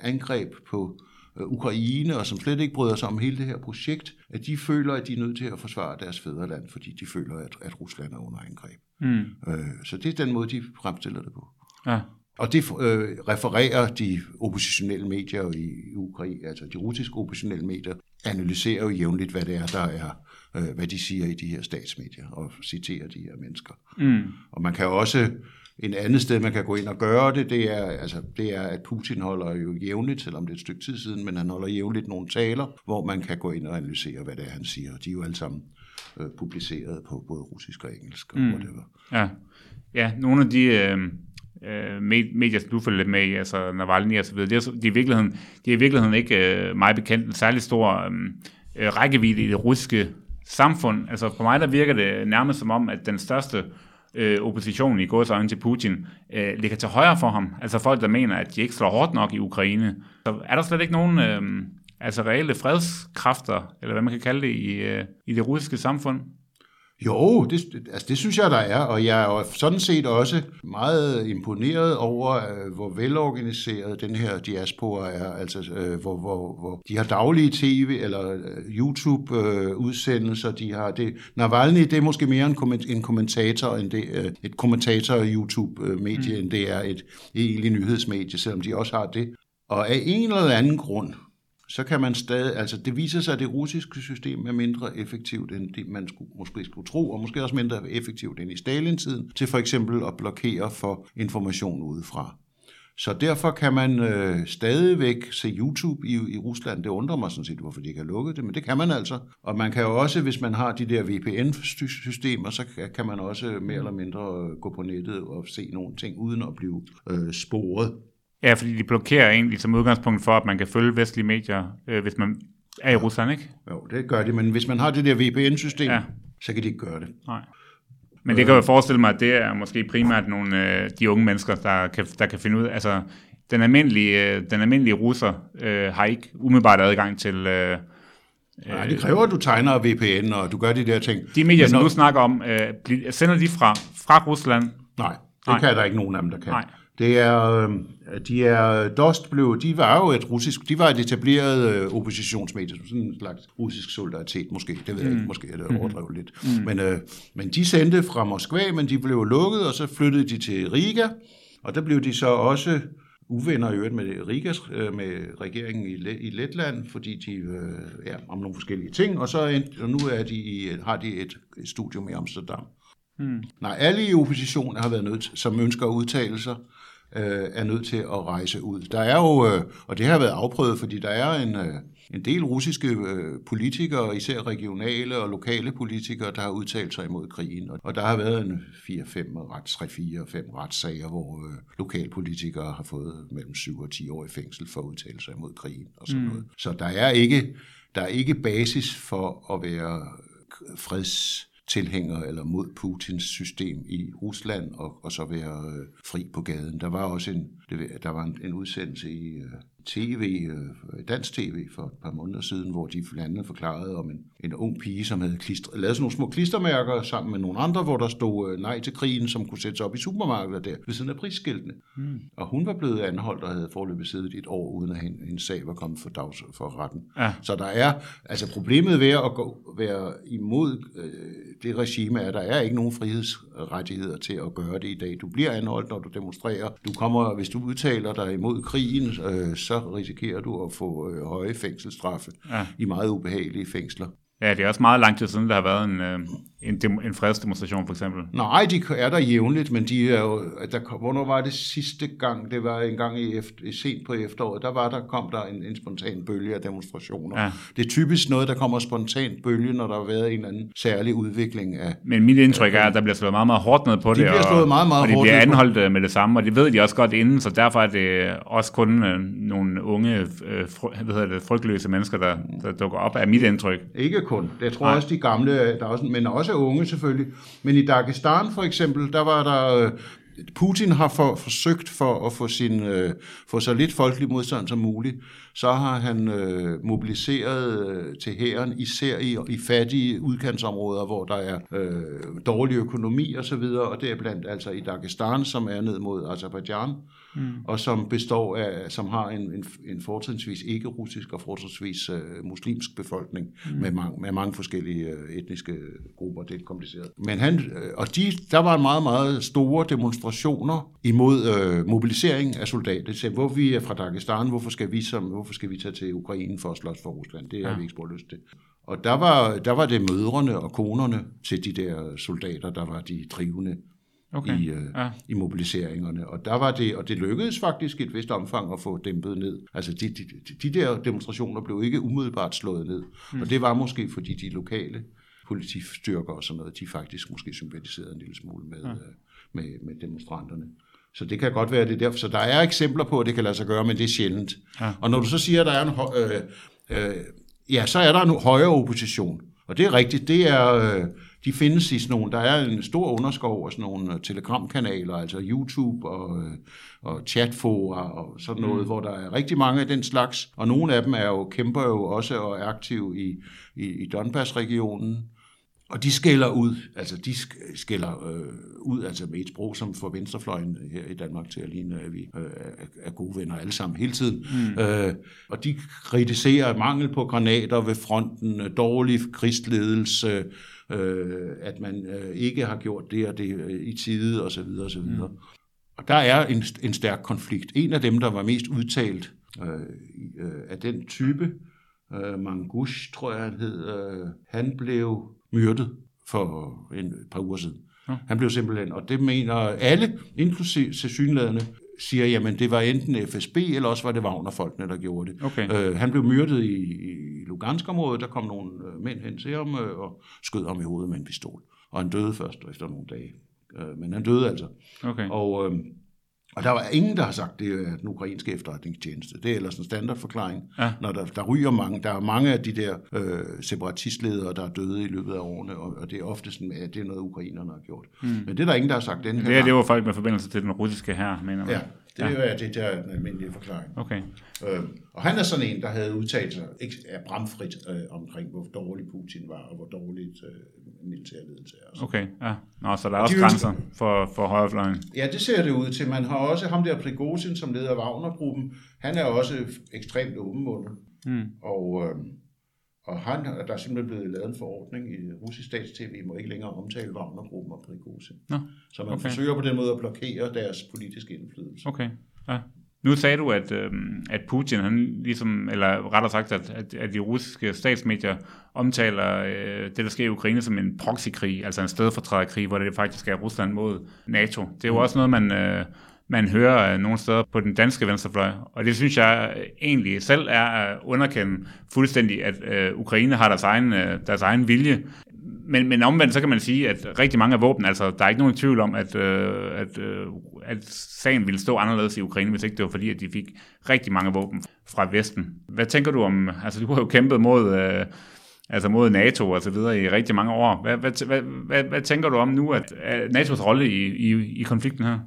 angreb på Ukraine, og som slet ikke bryder sig om hele det her projekt, at de føler, at de er nødt til at forsvare deres fædreland, fordi de føler, at, at Rusland er under angreb. Mm. Øh, så det er den måde, de fremstiller det på. Ja. Og det øh, refererer de oppositionelle medier i Ukraine, altså de russiske oppositionelle medier, analyserer jo jævnligt, hvad det er, der er, øh, hvad de siger i de her statsmedier, og citerer de her mennesker. Mm. Og man kan også en andet sted, man kan gå ind og gøre det, det er, altså, det er, at Putin holder jo jævnligt, selvom det er et stykke tid siden, men han holder jævnligt nogle taler, hvor man kan gå ind og analysere, hvad det er, han siger. De er jo alle sammen øh, publiceret på både russisk og engelsk og mm. whatever. Ja. ja, nogle af de øh, øh medier, som du følger lidt med i, altså Navalny og så videre, det er, de er i virkeligheden, de er i virkeligheden ikke øh, meget bekendt en særlig stor øh, øh, rækkevidde i det russiske samfund. Altså for mig der virker det nærmest som om, at den største øh, oppositionen i godsøjne til Putin øh, ligger til højre for ham. Altså folk, der mener, at de ikke slår hårdt nok i Ukraine. Så er der slet ikke nogen øh, altså reelle fredskræfter, eller hvad man kan kalde det, i, øh, i det russiske samfund? Jo, det, altså det synes jeg, der er, og jeg er sådan set også meget imponeret over, øh, hvor velorganiseret den her diaspora er, altså øh, hvor, hvor, hvor de har daglige tv- eller øh, YouTube-udsendelser, de har det. Navalny, det er måske mere en, kommentator, end det, et kommentator-YouTube-medie, mm. end det er et egentlig nyhedsmedie, selvom de også har det. Og af en eller anden grund, så kan man stadig, altså det viser sig, at det russiske system er mindre effektivt, end det man skulle, måske skulle tro, og måske også mindre effektivt end i Stalin-tiden, til for eksempel at blokere for information udefra. Så derfor kan man øh, stadigvæk se YouTube i, i Rusland. Det undrer mig sådan set, hvorfor de ikke har lukket det, men det kan man altså. Og man kan jo også, hvis man har de der VPN-systemer, så kan man også mere eller mindre øh, gå på nettet og se nogle ting uden at blive øh, sporet. Ja, fordi de blokerer egentlig som udgangspunkt for, at man kan følge vestlige medier, øh, hvis man er i Rusland, ikke? Jo, det gør de, men hvis man har det der VPN-system, ja. så kan de ikke gøre det. Nej. Men det kan jo forestille mig, at det er måske primært nogle øh, de unge mennesker, der kan, der kan finde ud af, altså den almindelige, øh, den almindelige russer øh, har ikke umiddelbart adgang til, øh, Nej, det kræver, at du tegner VPN, og du gør de der ting. De medier, Men som du snakker om, øh, sender de fra, fra Rusland? Nej, det. Nej. kan der ikke nogen af dem, der kan. Nej. Det er, øh, de er, DOST blev, de var jo et russisk, de var et etableret øh, oppositionsmedie, sådan en slags russisk solidaritet måske, det ved jeg Mm. ikke, måske er det overdrevet lidt. Men, øh, men de sendte fra Moskva, men de blev lukket, og så flyttede de til Riga, og der blev de så også uvenner i øvrigt med, Rigas, øh, med regeringen i, Le- i Letland, fordi de, øh, ja, om nogle forskellige ting, og så endte, og nu er de i, har de et, et studium i Amsterdam. Hmm. Nej, alle i oppositionen har været nødt, til- som ønsker at udtale sig, øh, er nødt til at rejse ud. Der er jo, øh, og det har været afprøvet, fordi der er en, øh, en del russiske øh, politikere, især regionale og lokale politikere, der har udtalt sig imod krigen. Og- der har været en 4-5 rets, 3-4-5 retssager, hvor øh, lokalpolitikere har fået mellem 7 og 10 år i fængsel for at udtale sig imod krigen og sådan mm. noget. Så der er ikke der er ikke basis for at være freds tilhænger eller mod Putins system i Rusland og, og så være øh, fri på gaden. Der var også en, der var en, en udsendelse i øh, tv, øh, dansk tv for et par måneder siden, hvor de blandt andet forklarede om en, en ung pige, som havde klistret, lavet sådan nogle små klistermærker sammen med nogle andre, hvor der stod øh, nej til krigen, som kunne sættes op i supermarkeder der ved siden af prisskiltene. Mm. Og hun var blevet anholdt og havde forløbet siddet et år, uden at hende- hendes sag var kommet for, dags, for retten. Ja. Så der er, altså problemet ved at gå, være imod øh, det regime er, at der er ikke nogen frihedsrettigheder til at gøre det i dag. Du bliver anholdt, når du demonstrerer. Du kommer, hvis du udtaler dig imod krigen, øh, så risikerer du at få øh, høje fængselsstraffe Ja. i meget ubehagelige fængsler. Ja, det er også meget lang tid siden, der har været en, øh, en, dem, en fredsdemonstration, for eksempel. Nej, de er der jævnligt, men de er jo, der, kom- hvornår var det sidste gang? Det var en gang i, efter, sent på efteråret. Der var der kom der en, en spontan bølge af demonstrationer. Ja. Det er typisk noget, der kommer spontant bølge, når der har været en eller anden særlig udvikling af Men mit indtryk er, at der bliver slået meget, meget hårdt ned på det. bliver og, slået meget, meget og de hårdt bliver ned på anholdt øh, med det samme, og det ved de også godt inden, så derfor er det også kun øh, nogle unge, øh, fry, hvad hedder det, frygtløse mennesker, der, der dukker op, af mit indtryk. Ikke kun. Jeg tror Nej. også de gamle, der er også, men også unge selvfølgelig. Men i Dagestan for eksempel, der var der... øh, Putin har for, forsøgt for at få, sin, øh, få så lidt folkelig modstand som muligt, så har han øh, mobiliseret øh, til hæren, især i, i fattige udkantsområder, hvor der er øh, dårlig økonomi og så videre, og det er blandt altså i Dagestan, som er ned mod Azerbaijan, mm. og som består af, som har en, en, en fortrinsvis ikke-russisk og fortrinsvis øh, muslimsk befolkning mm. med, mange, med mange forskellige øh, etniske grupper. Det er kompliceret. Men han, øh, og de, der var meget, meget store demonstrationer imod øh, mobilisering af soldater. Sagde, hvor vi er fra Dagestan, hvorfor skal vi, som, hvorfor skal vi tage til Ukraine for at slås for Rusland? Det har Ja. vi ikke spurgt lyst til. Og der var, der var det mødrene og konerne til de der soldater, der var de drivende Okay. i, øh, Ja. i mobiliseringerne. Og der var det, og det lykkedes faktisk i et vist omfang at få dæmpet ned. Altså de, de, de- de der demonstrationer blev ikke umiddelbart slået ned. Mm. Og det var måske fordi de lokale politistyrker og sådan noget, de faktisk måske sympatiserede en lille smule med, ja. med, med demonstranterne. Så det kan godt være det er derfor. Så der er eksempler på, at det kan lade sig gøre, men det er sjældent. Ja. Og når du så siger, at der er en, øh, øh, ja, så er der en højere opposition. Og det er rigtigt, det er, øh, de findes i sådan nogle, der er en stor underskov af sådan nogle øh, telegramkanaler, altså YouTube og, øh, og chatfora og sådan noget, mm. hvor der er rigtig mange af den slags. Og nogle af dem er jo, kæmper jo også og er aktive i, i, i Donbass-regionen. Og de skælder ud, altså de sk- skælder øh, ud, altså med et sprog, som får venstrefløjen her i Danmark til at ligne, at vi øh, er, er gode venner alle sammen hele tiden. Mm. Øh, og de kritiserer mangel på granater ved fronten, øh, dårlig krigsledelse, øh, at man øh, ikke har gjort det og det øh, i tide osv. osv. Mm. Og der er en, en stærk konflikt. En af dem, der var mest udtalt øh, øh, af den type, øh, Mangush, tror jeg han hed, øh, han blev myrdet for en et par uger siden. Ja. Han blev simpelthen, og det mener alle, inklusive tilsyneladende, siger, jamen det var enten FSB, eller også var det Wagner-folkene, der gjorde det. Okay. Øh, han blev myrdet i, i Lugansk-området, der kom nogle øh, mænd hen til ham øh, og skød ham i hovedet med en pistol. Og han døde først efter nogle dage. Øh, men han døde altså. Okay. Og, øh, og der var ingen, der har sagt, det er den ukrainske efterretningstjeneste. Det er ellers en standardforklaring. Ja. Når der, der ryger mange, der er mange af de der øh, separatistledere, der er døde i løbet af årene, og, og det er ofte sådan, at det er noget, ukrainerne har gjort. Mm. Men det er der ingen, der har sagt den her Det, gang. det var folk med forbindelse til den russiske her, mener man. Ja, Det Ja. er det, der er den almindelige forklaring. Okay. Øh, og han er sådan en, der havde udtalt sig ikke er bramfrit øh, omkring, hvor dårlig Putin var, og hvor dårligt øh, militærledelse og sådan. Okay, ja. Nå, så der er også De grænser ønsker- for, for højrefløjen. Ja, det ser det ud til. Man har også ham der Prigozhin, som leder Wagner-gruppen. Han er også ekstremt åbenmundet. Mm. Og, øh, og han, der er simpelthen blevet lavet en forordning i russisk stats-tv, må ikke længere omtale Wagner-gruppen og Prigozhin. Nå, Så man okay. forsøger på den måde at blokere deres politiske indflydelse. Okay, ja. Nu sagde du, at, øh, at Putin, han ligesom, eller rettere sagt, at, at, at de russiske statsmedier omtaler øh, det, der sker i Ukraine, som en proxykrig, altså en stedfortræderkrig, hvor det faktisk er Rusland mod NATO. Det er jo også noget, man, øh, man hører øh, nogle steder på den danske venstrefløj, og det synes jeg øh, egentlig selv er at underkende fuldstændig, at øh, Ukraine har deres egen, øh, deres egen vilje. Men, men omvendt, så kan man sige, at rigtig mange af våben, altså der er ikke nogen tvivl om, at, øh, at, øh, at sagen ville stå anderledes i Ukraine, hvis ikke det var fordi, at de fik rigtig mange våben fra Vesten. Hvad tænker du om, altså du har jo kæmpet mod, øh, altså mod NATO og så videre i rigtig mange år. Hvad, hvad, hvad, hvad, hvad tænker du om nu, at, at NATO's rolle i, i, i konflikten her?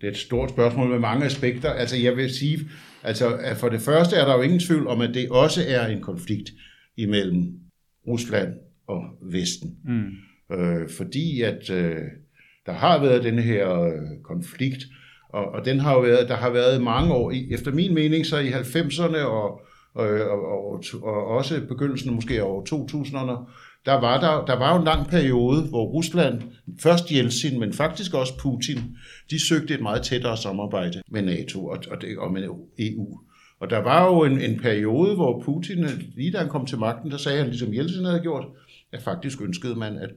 Det er et stort spørgsmål med mange aspekter. Altså jeg vil sige, altså at for det første er der jo ingen tvivl om, at det også er en konflikt imellem Rusland og Vesten. Mm. Øh, fordi at øh, der har været den her øh, konflikt, og, og den har jo været, der har været mange år, i, efter min mening så i 90'erne og, øh, og, og, og også begyndelsen måske af år 2000'erne, der var, der, der var jo en lang periode, hvor Rusland, først Jeltsin, men faktisk også Putin, de søgte et meget tættere samarbejde med NATO og, og, det, og med EU. Og der var jo en, en periode, hvor Putin, lige da han kom til magten, der sagde han, ligesom Jeltsin havde gjort, at faktisk ønskede man, at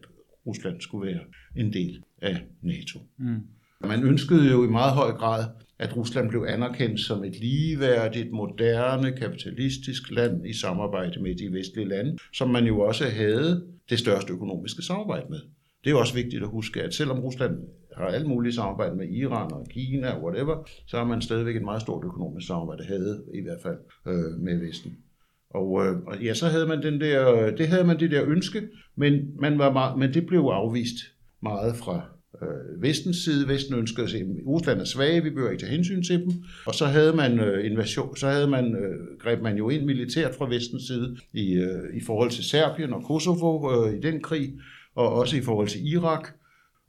Rusland skulle være en del af NATO. Mm. Man ønskede jo i meget høj grad, at Rusland blev anerkendt som et ligeværdigt, moderne, kapitalistisk land i samarbejde med de vestlige lande, som man jo også havde det største økonomiske samarbejde med. Det er også vigtigt at huske, at selvom Rusland har alt muligt samarbejde med Iran og Kina og whatever, så har man stadigvæk et meget stort økonomisk samarbejde, havde i hvert fald øh, med Vesten. Og, øh, og ja, så havde man den der, det havde man det der ønske, men, man var meget, men det blev afvist meget fra øh, vestens side. Vesten ønskede at se, at Rusland er svage, vi behøver ikke tage hensyn til dem. Og så havde man øh, invasion, så havde man, øh, greb man jo ind militært fra vestens side i, øh, i forhold til Serbien og Kosovo øh, i den krig, og også i forhold til Irak.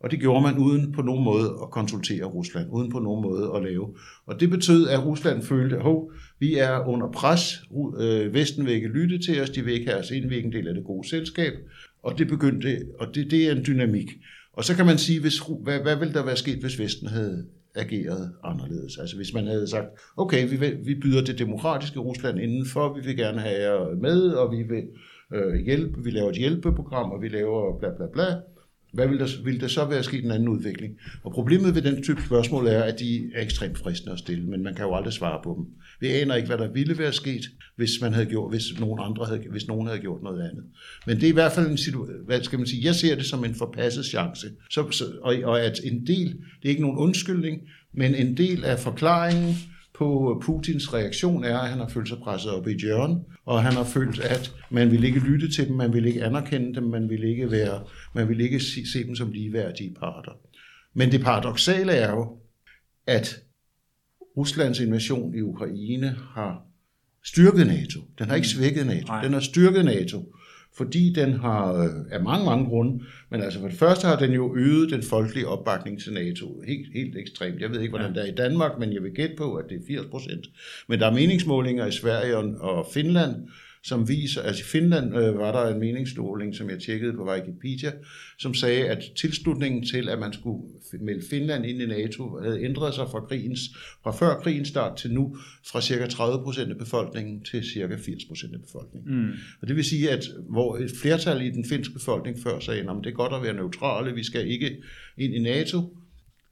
Og det gjorde man uden på nogen måde at konsultere Rusland, uden på nogen måde at lave. Og det betød, at Rusland følte, at vi er under pres, øh, Vesten vil ikke lytte til os, de vil ikke have os ind, vi er ikke en del af det gode selskab. Og det begyndte, og det, det er en dynamik. Og så kan man sige, hvis, hvad, hvad ville der være sket, hvis Vesten havde ageret anderledes? Altså hvis man havde sagt, okay, vi, vil, vi byder det demokratiske Rusland indenfor, vi vil gerne have jer med, og vi vil øh, hjælpe, vi laver et hjælpeprogram, og vi laver bla bla bla. Hvad ville der, vil der så være sket en anden udvikling? Og problemet ved den type spørgsmål er, at de er ekstremt fristende at stille, men man kan jo aldrig svare på dem. Vi aner ikke, hvad der ville være sket, hvis man havde gjort, hvis nogen andre havde, hvis nogen havde gjort noget andet. Men det er i hvert fald en situation, hvad skal man sige, jeg ser det som en forpasset chance. Så, så, og, og at en del, det er ikke nogen undskyldning, men en del af forklaringen på Putins reaktion er, at han har følt sig presset op i et hjørne, og han har følt, at man vil ikke lytte til dem, man vil ikke anerkende dem, man vil ikke, være, man vil ikke se, se dem som ligeværdige parter. Men det paradoxale er jo, at Ruslands invasion i Ukraine har styrket NATO. Den har ikke svækket NATO. Nej. Den har styrket NATO, fordi den har øh, af mange, mange grunde, men altså for det første har den jo øget den folkelige opbakning til NATO helt, helt ekstremt. Jeg ved ikke, hvordan Ja. det er i Danmark, men jeg vil gætte på, at det er 80 procent. Men der er meningsmålinger i Sverige og, og Finland, som viser, altså i Finland øh, var der en meningsmåling, som jeg tjekkede på Wikipedia, som sagde, at tilslutningen til, at man skulle melde Finland ind i NATO, havde ændret sig fra, krigens, fra før krigens start til nu, fra cirka 30 procent af befolkningen til cirka 80 procent af befolkningen. Mm. Og det vil sige, at hvor et flertal i den finske befolkning før sagde, at det er godt at være neutrale, vi skal ikke ind i NATO,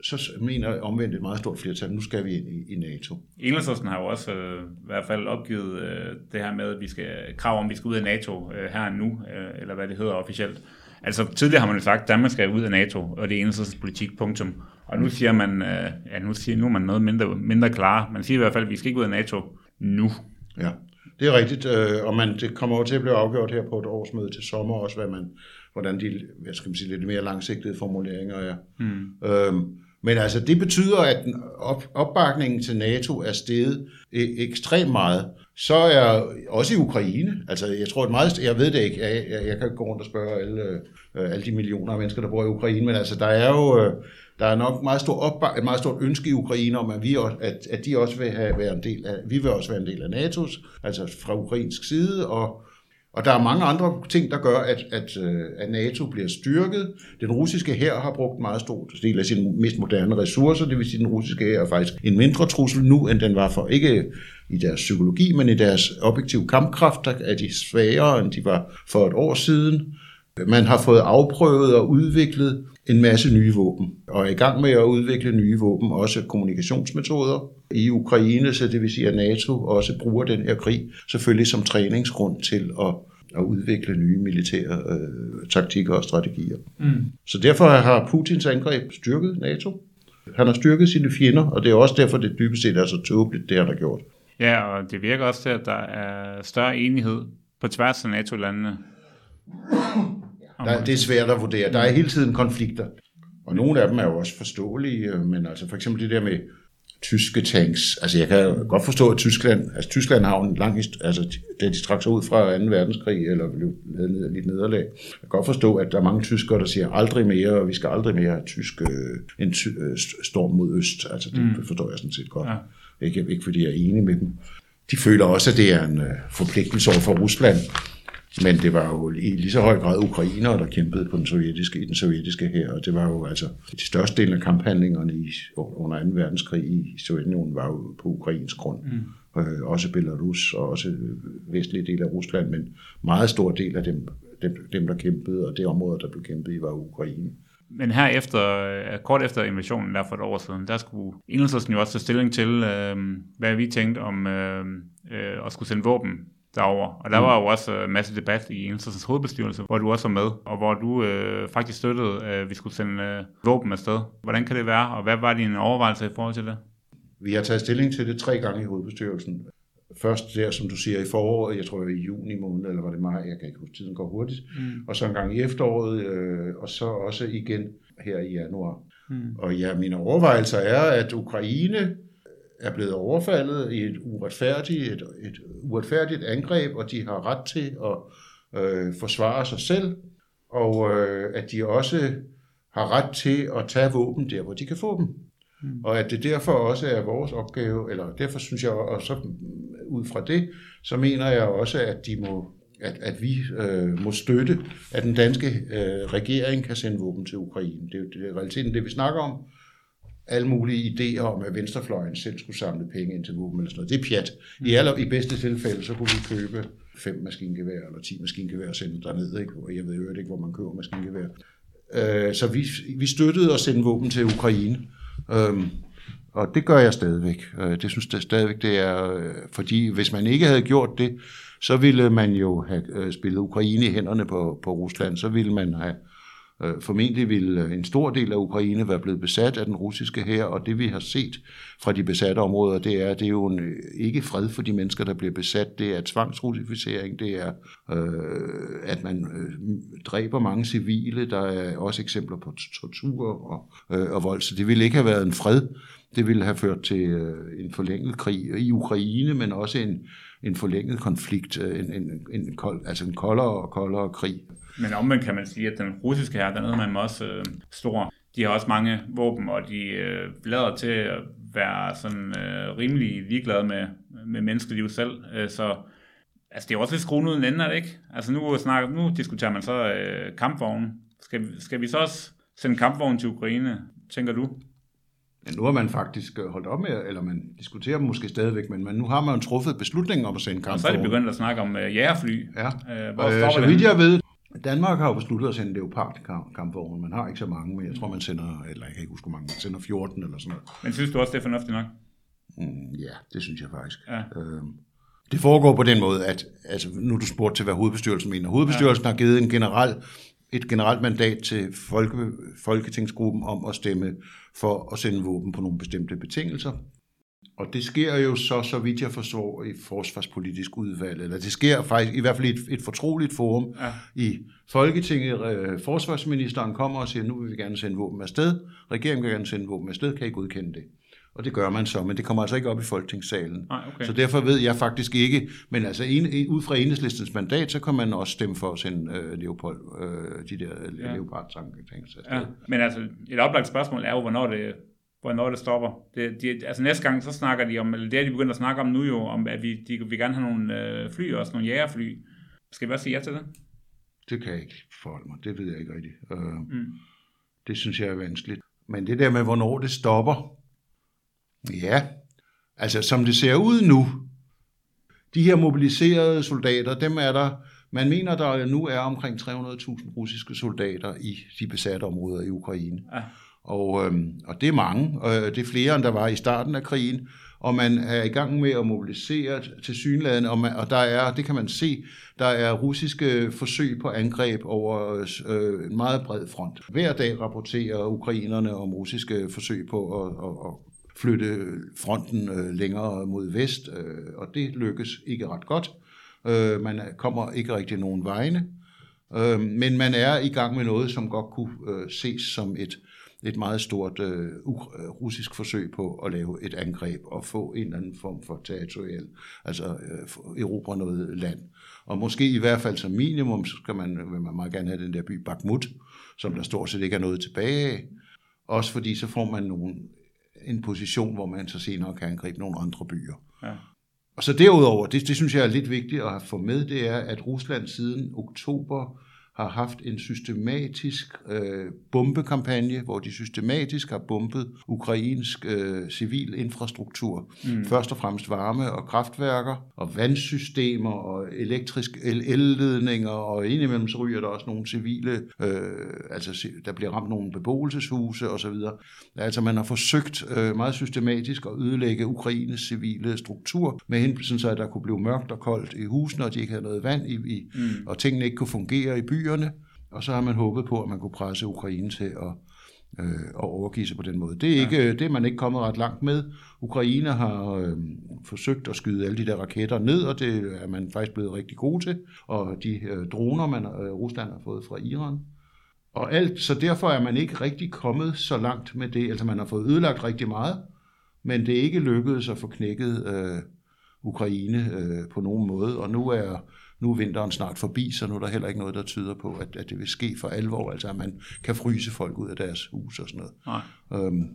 så mener omvendt et meget stort flertal, nu skal vi ind i, i NATO. Enhedslisten har jo også øh, i hvert fald opgivet øh, det her med, at vi skal krav om, at vi skal ud af NATO øh, her og nu, øh, eller hvad det hedder officielt. Altså tidligere har man jo sagt, at Danmark skal ud af NATO, og det er enhedslistens politik, punktum. Og nu siger man, øh, ja nu, siger, nu er man noget mindre, mindre klar. Man siger i hvert fald, at vi skal ikke ud af NATO nu. Ja, det er rigtigt, øh, og man, det kommer jo til at blive afgjort her på et årsmøde til sommer også, hvad man, hvordan de hvad skal man sige, lidt mere langsigtede formuleringer er. Mm. Øhm, men altså, det betyder, at op, opbakningen til NATO er steget e, ekstremt meget. Så er også i Ukraine, altså jeg tror, et meget, jeg ved det ikke, jeg, jeg, jeg kan gå rundt og spørge alle, øh, alle de millioner af mennesker, der bor i Ukraine, men altså, der er jo, øh, der er nok meget stor opbak, et meget stort ønske i Ukraine om, at, vi også, at, at de også vil have, være en del af, vi vil også være en del af NATO's, altså fra ukrainsk side, og, og der er mange andre ting, der gør, at, at, øh, at NATO bliver styrket. Den russiske hær har brugt meget stor del af sine mest moderne ressourcer, det vil sige, at den russiske hær er faktisk en mindre trussel nu, end den var for ikke i deres psykologi, men i deres objektive kampkraft, der er de svagere, end de var for et år siden. Man har fået afprøvet og udviklet en masse nye våben, og er i gang med at udvikle nye våben, også kommunikationsmetoder i Ukraine, så det vil sige, at NATO også bruger den her krig selvfølgelig som træningsgrund til at, at udvikle nye militære øh, taktikker og strategier. Mm. Så derfor har Putins angreb styrket NATO. Han har styrket sine fjender, og det er også derfor, det dybest set er så tåbeligt, det han har gjort. Ja, og det virker også til, at der er større enighed på tværs af NATO-landene [COUGHS] der, det er svært at vurdere. Der er hele tiden konflikter. Og nogle af dem er jo også forståelige, øh, men altså for eksempel det der med tyske tanks. Altså jeg kan godt forstå, at Tyskland, altså Tyskland har en lang altså da de trak sig ud fra 2. verdenskrig, eller blev ned, lidt nederlag. Jeg kan godt forstå, at der er mange tyskere, der siger aldrig mere, og vi skal aldrig mere have tysk, øh, en ty, øh, storm mod øst. Altså det mm. forstår jeg sådan set godt. Ja. Ikke, ikke fordi jeg er enig med dem. De føler også, at det er en forpligtelse over for Rusland men det var jo i lige så høj grad ukrainere, der kæmpede på den sovjetiske, i den sovjetiske her, og det var jo altså de største del af kamphandlingerne i, under 2. verdenskrig i Sovjetunionen var jo på ukrainsk grund. Mm. Øh, også Belarus og også vestlige del af Rusland, men meget stor del af dem, dem, dem, der kæmpede, og det område, der blev kæmpet i, var Ukraine. Men her efter, øh, kort efter invasionen der for et år siden, der skulle Enhedslisten jo også tage stilling til, øh, hvad vi tænkte om øh, øh, at skulle sende våben derover. Og der mm. var jo også en masse debat i Enhedslistens hovedbestyrelse, hvor du også var med, og hvor du øh, faktisk støttede, at vi skulle sende øh, våben afsted. Hvordan kan det være, og hvad var dine overvejelser i forhold til det? Vi har taget stilling til det tre gange i hovedbestyrelsen. Først der, som du siger, i foråret, jeg tror i juni måned, eller var det maj, jeg kan ikke huske, tiden går hurtigt. Mm. Og så en gang i efteråret, øh, og så også igen her i januar. Mm. Og ja, mine overvejelser er, at Ukraine er blevet overfaldet i et uretfærdigt, et, et uretfærdigt angreb, og de har ret til at øh, forsvare sig selv, og øh, at de også har ret til at tage våben der, hvor de kan få dem. Mm. Og at det derfor også er vores opgave, eller derfor synes jeg, og så ud fra det, så mener jeg også, at de må at, at vi øh, må støtte, at den danske øh, regering kan sende våben til Ukraine. Det er jo det, realiteten det, vi snakker om alle mulige idéer om, at venstrefløjen selv skulle samle penge ind til våben eller sådan noget. Det er pjat. I, aller, I bedste tilfælde, så kunne vi købe fem maskingevær eller ti maskingevær og sende derned. Ikke? Og jeg ved jo ikke, hvor man køber maskingevær. Øh, så vi, vi støttede at sende våben til Ukraine. Øh, og det gør jeg stadigvæk. Øh, det synes jeg stadigvæk, det er, øh, fordi hvis man ikke havde gjort det, så ville man jo have øh, spillet Ukraine i hænderne på, på Rusland. Så ville man have Øh, formentlig ville øh, en stor del af Ukraine være blevet besat af den russiske hær, og det vi har set fra de besatte områder, det er, det er jo en, øh, ikke fred for de mennesker, der bliver besat, det er tvangsrussificering, det er, øh, at man øh, dræber mange civile, der er også eksempler på tortur og, øh, og vold, så det ville ikke have været en fred, det ville have ført til øh, en forlænget krig i Ukraine, men også en, en forlænget konflikt, en, en, en, kold, altså en koldere og koldere krig. Men omvendt kan man sige, at den russiske her, den er man også øh, stor. De har også mange våben, og de øh, lader til at være sådan øh, rimelig ligeglade med, med menneskeliv selv. Øh, så altså, det er også lidt skruen uden ende, er det ikke? Altså nu, snakker, nu diskuterer man så øh, kampvognen. Skal, skal vi så også sende kampvognen til Ukraine, tænker du? Ja, nu har man faktisk øh, holdt op med, eller man diskuterer måske stadigvæk, men man, nu har man jo truffet beslutningen om at sende kampvognen. Og så er det begyndt at snakke om uh, jægerfly. Ja, uh, hvor øh, så vidt jeg ved, Danmark har jo besluttet at sende Leopard-kampvogne. Man har ikke så mange, men jeg tror, man sender, eller jeg kan ikke huske, hvor mange, man sender 14 eller sådan noget. Men synes du også, det er fornuftigt nok? Mm, ja, det synes jeg faktisk. Ja. Øhm, det foregår på den måde, at altså, nu du spurgt til, hvad hovedbestyrelsen mener. Hovedbestyrelsen ja. har givet en general, et generelt mandat til folke, Folketingsgruppen om at stemme for at sende våben på nogle bestemte betingelser. Og det sker jo så, så vidt jeg forstår, i forsvarspolitisk udvalg, eller det sker faktisk i hvert fald i et, et fortroligt forum ja. i Folketinget. Øh, forsvarsministeren kommer og siger, nu vil vi gerne sende våben afsted. Regeringen vil gerne sende våben afsted, kan I godkende det? Og det gør man så, men det kommer altså ikke op i Folketingssalen. Nej, okay. Så derfor ved jeg faktisk ikke, men altså en, ud fra enhedslistens mandat, så kan man også stemme for at sende øh, Leopold, øh, de der ja. leopard-tanker. Ja. Men altså, et oplagt spørgsmål er jo, hvornår det, hvornår det stopper. Det, de, altså næste gang, så snakker de om, eller det er de begyndt at snakke om nu jo, om at vi de vil gerne have nogle øh, fly, også nogle jægerfly. Skal vi også sige ja til det? Det kan jeg ikke forholde mig. Det ved jeg ikke rigtigt. Øh, mm. Det synes jeg er vanskeligt. Men det der med, hvornår det stopper, Ja, altså som det ser ud nu, de her mobiliserede soldater, dem er der, man mener, der nu er omkring 300.000 russiske soldater i de besatte områder i Ukraine. Ja. Og, øh, og det er mange, Øh, det er flere, end der var i starten af krigen, og man er i gang med at mobilisere til synladen, og, man, og der er, det kan man se, der er russiske forsøg på angreb over øh, en meget bred front. Hver dag rapporterer ukrainerne om russiske forsøg på at, at, at flytte fronten øh, længere mod vest, øh, og det lykkes ikke ret godt. Øh, man kommer ikke rigtig nogen vegne, øh, men man er i gang med noget, som godt kunne øh, ses som et, et meget stort øh, øh russisk forsøg på at lave et angreb og få en eller anden form for territorial, altså øh, erobre noget land. Og måske i hvert fald som minimum, så skal man, vil man meget gerne have den der by Bakhmut, som der stort set ikke er noget tilbage af. Også fordi så får man nogle en position, hvor man så senere kan angribe nogle andre byer. Ja. Og så derudover, det, det synes jeg er lidt vigtigt at få med, det er, at Rusland siden oktober har haft en systematisk øh, bombekampagne, hvor de systematisk har bombet ukrainsk øh, civil infrastruktur. Mm. Først og fremmest varme- og kraftværker, og vandsystemer, og elektrisk el- elledninger, og indimellem så ryger der også nogle civile, øh, altså der bliver ramt nogle beboelseshuse osv. Altså man har forsøgt øh, meget systematisk at ødelægge Ukraines civile struktur, med henblik så at der kunne blive mørkt og koldt i husene, og de ikke havde noget vand i, i mm. og tingene ikke kunne fungere i byen byerne, og så har man håbet på, at man kunne presse Ukraine til at, øh, at overgive sig på den måde. Det er, ikke, ja. det er man ikke kommet ret langt med. Ukraine har øh, forsøgt at skyde alle de der raketter ned, og det er man faktisk blevet rigtig god til. Og de øh, droner, man, øh, Rusland har fået fra Iran. Og alt, så derfor er man ikke rigtig kommet så langt med det. Altså man har fået ødelagt rigtig meget, men det er ikke lykkedes at få knækket øh, Ukraine øh, på nogen måde. Og nu er nu er vinteren snart forbi, så nu er der heller ikke noget, der tyder på, at, at det vil ske for alvor, altså at man kan fryse folk ud af deres hus og sådan noget. Nej. Øhm,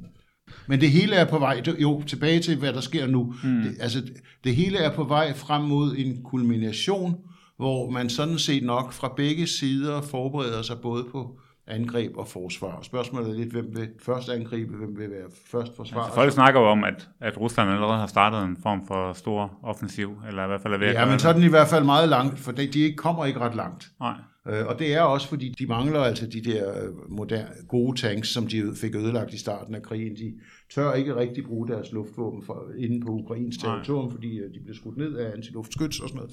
men det hele er på vej, jo, tilbage til, hvad der sker nu. Mm. Det, altså, det hele er på vej frem mod en kulmination, hvor man sådan set nok fra begge sider forbereder sig både på angreb og forsvar. Spørgsmålet er lidt, hvem vil først angribe, hvem vil være først forsvar. Altså, folk snakker jo om, at, at Rusland allerede har startet en form for stor offensiv, eller i hvert fald er ved Ja, men så er den i hvert fald meget langt, for de, de kommer ikke ret langt. Nej. Øh, og det er også, fordi de mangler altså de der øh, moderne, gode tanks, som de fik ødelagt i starten af krigen. De tør ikke rigtig bruge deres luftvåben for, inde på Ukrains territorium, fordi øh, de blev skudt ned af antiluftskyts og sådan noget.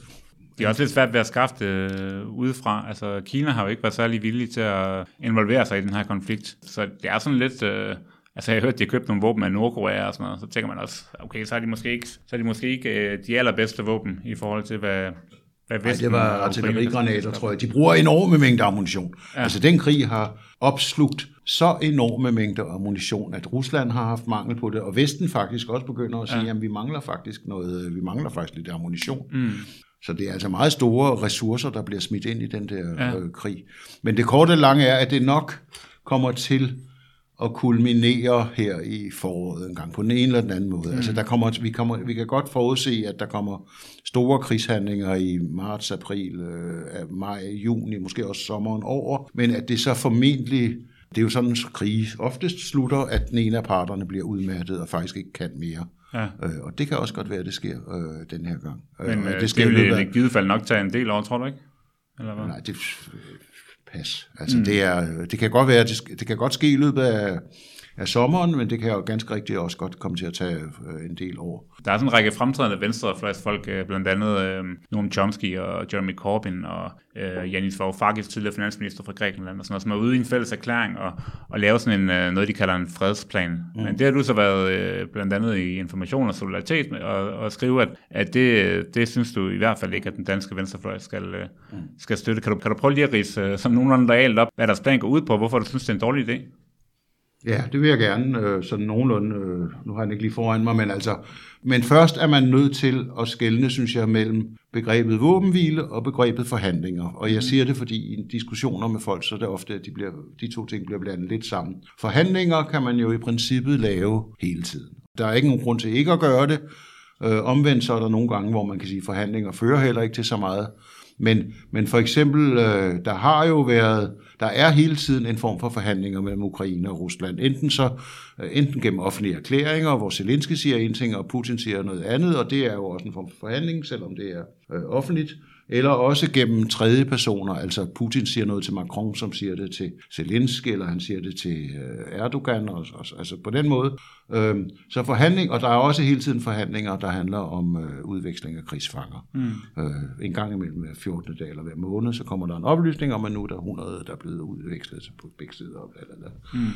Det er også lidt svært ved at skaffe det øh, udefra. Altså, Kina har jo ikke været særlig villig til at involvere sig i den her konflikt. Så det er sådan lidt... Øh, altså, jeg har hørt, at de har købt nogle våben af Nordkorea og sådan noget. Så tænker man også, okay, så er de måske ikke, så er de, måske ikke øh, de allerbedste våben i forhold til, hvad, hvad Ej, det var artillerigranater, tror jeg. De bruger enorme mængder ammunition. Ja. Altså, den krig har opslugt så enorme mængder ammunition, at Rusland har haft mangel på det, og Vesten faktisk også begynder at sige, ja. at vi mangler faktisk noget, vi mangler faktisk lidt ammunition. Mm. Så det er altså meget store ressourcer, der bliver smidt ind i den der ja. øh, krig. Men det korte og lange er, at det nok kommer til at kulminere her i foråret en gang, på den ene eller den anden måde. Mm. Altså der kommer, vi, kommer, vi kan godt forudse, at der kommer store krigshandlinger i marts, april, øh, maj, juni, måske også sommeren over, men at det så formentlig det er jo sådan, at krig oftest slutter, at den ene af parterne bliver udmattet og faktisk ikke kan mere. Ja. Øh, og det kan også godt være, at det sker øh, den her gang. Øh, Men øh, det, sker det vil i givet fald nok tage en del år, tror du ikke? Eller hvad? Nej, det pas. Altså, mm. det, er, det kan godt være, det, det kan godt ske i løbet af, af sommeren, men det kan jo ganske rigtigt også godt komme til at tage øh, en del år. Der er sådan en række fremtrædende venstrefløjsfolk, øh, blandt andet øh, Noam Chomsky og Jeremy Corbyn og øh, Yanis Varoufakis, tidligere finansminister fra Grækenland, og sådan noget, som er ude i en fælles erklæring og, og lave sådan en, øh, noget, de kalder en fredsplan. Mm. Men det har du så været øh, blandt andet i Information og Solidaritet med, og, og skrive, at, at det, det synes du i hvert fald ikke, at den danske venstrefløj skal, øh, mm. skal støtte. Kan du, kan du prøve lige at rise øh, som nogenlunde realt op, hvad deres plan går ud på, hvorfor du synes, det er en dårlig idé? Ja, det vil jeg gerne, øh, sådan nogenlunde, øh, nu har jeg ikke lige foran mig, men altså, men først er man nødt til at skelne, synes jeg, mellem begrebet våbenhvile og begrebet forhandlinger. Og jeg siger det, fordi i diskussioner med folk, så er det ofte, at de, bliver, de to ting bliver blandet lidt sammen. Forhandlinger kan man jo i princippet lave hele tiden. Der er ikke nogen grund til ikke at gøre det. Øh, omvendt så er der nogle gange, hvor man kan sige, at forhandlinger fører heller ikke til så meget. Men, men for eksempel, øh, der har jo været, der er hele tiden en form for forhandlinger mellem Ukraine og Rusland. Enten så, øh, enten gennem offentlige erklæringer, hvor Zelensky siger en ting, og Putin siger noget andet, og det er jo også en form for forhandling, selvom det er øh, offentligt eller også gennem tredje personer, altså Putin siger noget til Macron, som siger det til Zelensky, eller han siger det til øh, Erdogan, og, og, altså på den måde. Øhm, så forhandling, og der er også hele tiden forhandlinger, der handler om øh, udveksling af krigsfanger. Mm. Øh, en gang imellem hver 14. dag eller hver måned, så kommer der en oplysning om, at nu er der 100, der er blevet udvekslet på begge sider. Bla, bla, bla. Mm.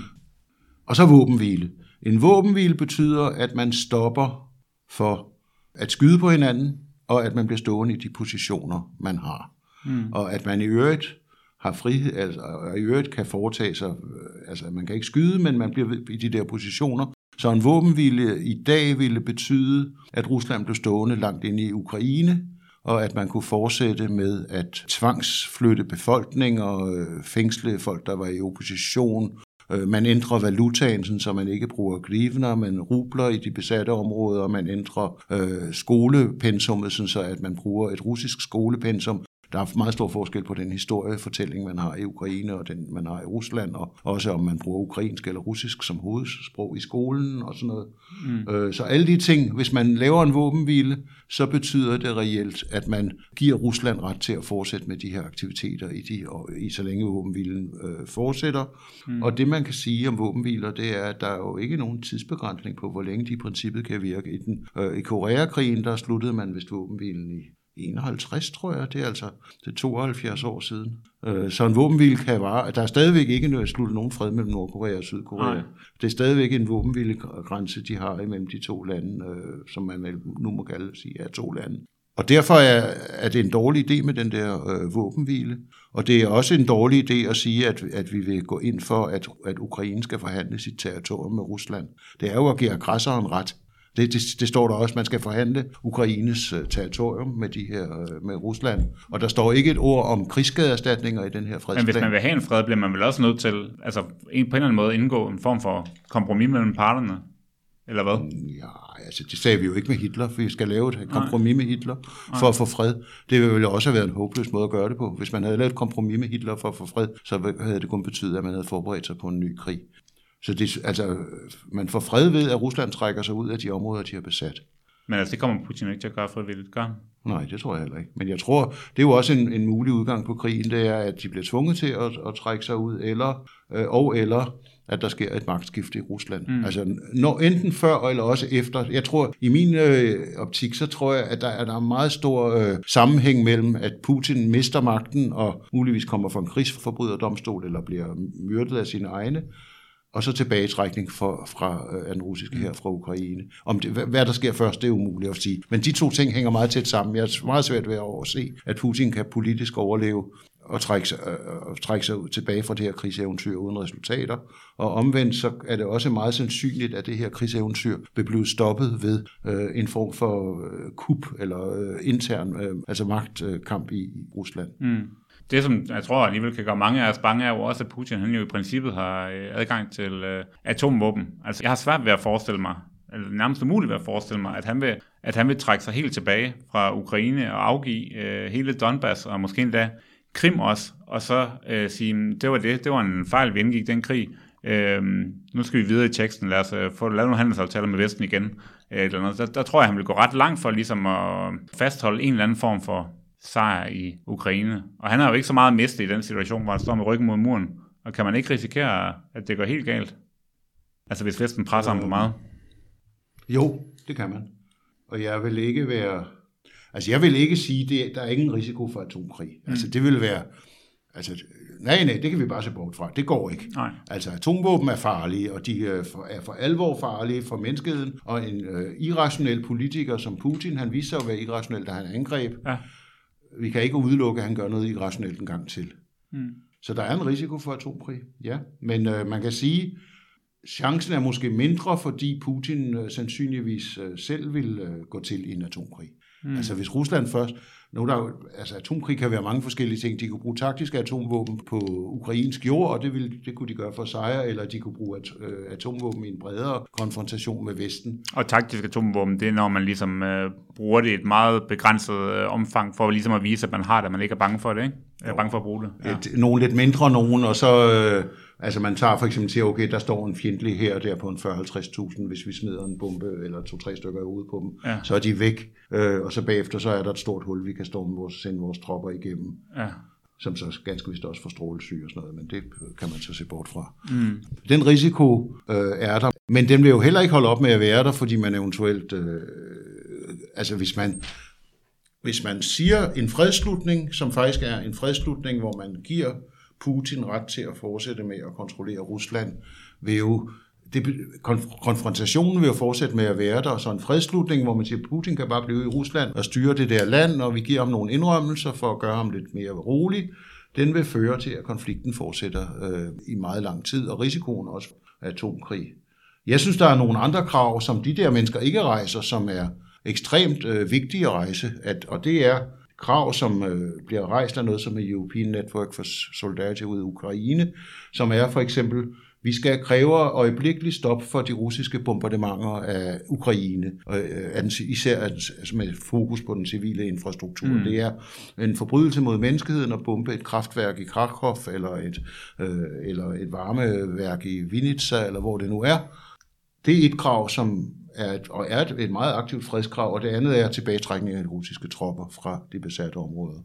Og så våbenhvile. En våbenhvile betyder, at man stopper for at skyde på hinanden, og at man bliver stående i de positioner, man har. Mm. Og at man i øvrigt har frihed, altså, og i øvrigt kan foretage sig, øh, altså man kan ikke skyde, men man bliver i de der positioner. Så en våbenhvile i dag ville betyde, at Rusland blev stående langt inde i Ukraine, og at man kunne fortsætte med at tvangsflytte befolkninger, øh, fængsle folk, der var i opposition, Øh, man ændrer valutaen, så man ikke bruger grivner, man rubler i de besatte områder, man ændrer øh, skolepensummet, så at man bruger et russisk skolepensum, der er meget stor forskel på den historiefortælling, man har i Ukraine og den, man har i Rusland, og også om man bruger ukrainsk eller russisk som hovedsprog i skolen og sådan noget. Mm. Øh, så alle de ting, hvis man laver en våbenhvile, så betyder det reelt, at man giver Rusland ret til at fortsætte med de her aktiviteter, i, de, og i så længe våbenhvilen øh, fortsætter. Mm. Og det man kan sige om våbenhviler, det er, at der er jo ikke nogen tidsbegrænsning på, hvor længe de i princippet kan virke. I, den, øh, i Koreakrigen, der sluttede man vist våbenhvilen i 51, tror jeg. Det er altså det er 72 år siden. Øh, så en våbenhvile kan vare. Der er stadigvæk ikke sluttet nogen fred mellem Nordkorea og Sydkorea. Nej. Det er stadigvæk en våbenhvilegrænse, de har imellem de to lande, øh, som man nu må kalde sige er to lande. Og derfor er, er det en dårlig idé med den der øh, våbenhvile. Og det er også en dårlig idé at sige, at, at vi vil gå ind for, at, at Ukraine skal forhandle sit territorium med Rusland. Det er jo at give aggressoren ret. Det, det, det står der også, man skal forhandle Ukraines uh, territorium med, de her, uh, med Rusland. Og der står ikke et ord om krigsskadeerstatninger i den her fredsplan. Men hvis man vil have en fred, bliver man vel også nødt til altså, på en eller anden måde indgå en form for kompromis mellem parterne? Eller hvad? Mm, ja, altså det sagde vi jo ikke med Hitler, for vi skal lave et kompromis med Hitler for Nej. at få fred. Det ville jo også have været en håbløs måde at gøre det på. Hvis man havde lavet et kompromis med Hitler for at få fred, så havde det kun betydet, at man havde forberedt sig på en ny krig. Så det, altså, man får fred ved, at Rusland trækker sig ud af de områder, de har besat. Men altså, det kommer Putin ikke til at gøre frivilligt, gør Nej, det tror jeg heller ikke. Men jeg tror, det er jo også en, en mulig udgang på krigen, det er, at de bliver tvunget til at, at trække sig ud, eller, øh, og eller at der sker et magtskifte i Rusland. Mm. Altså når, enten før eller også efter. Jeg tror, i min øh, optik, så tror jeg, at der, at der er meget stor øh, sammenhæng mellem, at Putin mister magten og muligvis kommer for en krigsforbryderdomstol eller bliver myrdet af sine egne, og så tilbagetrækning for, fra øh, den russiske her fra Ukraine. Om det, hvad der sker først, det er umuligt at sige. Men de to ting hænger meget tæt sammen. Jeg er meget svært ved at overse, at Putin kan politisk overleve og trække sig, øh, trække sig tilbage fra det her krigseventyr uden resultater. Og omvendt så er det også meget sandsynligt, at det her krigseventyr vil blive stoppet ved øh, en form for øh, kup eller øh, intern, øh, altså magtkamp i, i Rusland. Mm. Det, som jeg tror alligevel kan gøre mange af os bange, er jo også, at Putin han jo i princippet har øh, adgang til øh, atomvåben. Altså, jeg har svært ved at forestille mig, eller nærmest umuligt ved at forestille mig, at han vil, at han vil trække sig helt tilbage fra Ukraine og afgive øh, hele Donbass, og måske endda Krim også, og så øh, sige, det var det, det var en fejl, vi indgik den krig. Øh, nu skal vi videre i teksten, lad os øh, få lavet nogle handelsaftaler med Vesten igen. Øh, eller noget. Der, der tror jeg, han vil gå ret langt for ligesom at fastholde en eller anden form for sejr i Ukraine. Og han har jo ikke så meget mistet i den situation, hvor han står med ryggen mod muren. Og kan man ikke risikere, at det går helt galt? Altså hvis Vesten presser ham for meget? Jo, det kan man. Og jeg vil ikke være... Altså jeg vil ikke sige, at der er ingen risiko for atomkrig. Mm. Altså det vil være... Altså, nej, nej, det kan vi bare se bort fra. Det går ikke. Nej. Altså, atomvåben er farlige, og de er for, er for alvor farlige for menneskeheden. Og en øh, irrationel politiker som Putin, han viser sig at være irrationel, da han angreb. Ja. Vi kan ikke udelukke, at han gør noget irrationelt en gang til. Mm. Så der er en risiko for atomkrig, ja. Men øh, man kan sige, chancen er måske mindre, fordi Putin øh, sandsynligvis øh, selv vil øh, gå til en atomkrig. Mm. Altså hvis Rusland først... Nu der, altså atomkrig kan være mange forskellige ting. De kunne bruge taktiske atomvåben på ukrainsk jord, og det, ville, det kunne de gøre for sejre, eller de kunne bruge at, øh, atomvåben i en bredere konfrontation med Vesten. Og taktisk atomvåben, det er når man ligesom øh, bruger det i et meget begrænset øh, omfang, for ligesom at vise, at man har det, at man ikke er bange for det, ikke? Er bange for at bruge det. Ja. Et, nogle lidt mindre nogen, og så... Øh, altså man tager for eksempel siger, okay, der står en fjendtlig her der på en 40-50.000, hvis vi smider en bombe eller to-tre stykker i hovedet på dem, Ja. så er de væk, øh, og så bagefter så er der et stort hul, vi kan storme vores, sende vores tropper igennem, Ja. som så ganske vist også får strålesyge og sådan noget, men det kan man så se bort fra. Mm. Den risiko øh, er der, men den vil jo heller ikke holde op med at være der, fordi man eventuelt, øh, altså hvis man, hvis man siger en fredslutning, som faktisk er en fredslutning, hvor man giver Putin ret til at fortsætte med at kontrollere Rusland, vil jo det, konfrontationen vil jo fortsætte med at være der, så en fredslutning, hvor man siger, at Putin kan bare blive i Rusland og styre det der land, og vi giver ham nogle indrømmelser for at gøre ham lidt mere rolig, den vil føre til, at konflikten fortsætter øh, i meget lang tid, og risikoen også af atomkrig. Jeg synes, der er nogle andre krav, som de der mennesker ikke rejser, som er ekstremt øh, vigtige at rejse, at, og det er krav, som øh, bliver rejst af noget som er European Network for Solidarity ud i Ukraine, som er for eksempel, vi skal kræve øjeblikkeligt stop for de russiske bombardementer af Ukraine, og, øh, især altså med fokus på den civile infrastruktur. Mm. Det er en forbrydelse mod menneskeheden at bombe et kraftværk i Krakow, eller et, øh, eller et varmeværk i Vinitsa, eller hvor det nu er. Det er et krav, som er et, og er et, et meget aktivt fredskrav, og det andet er tilbagetrækning af de russiske tropper fra de besatte områder.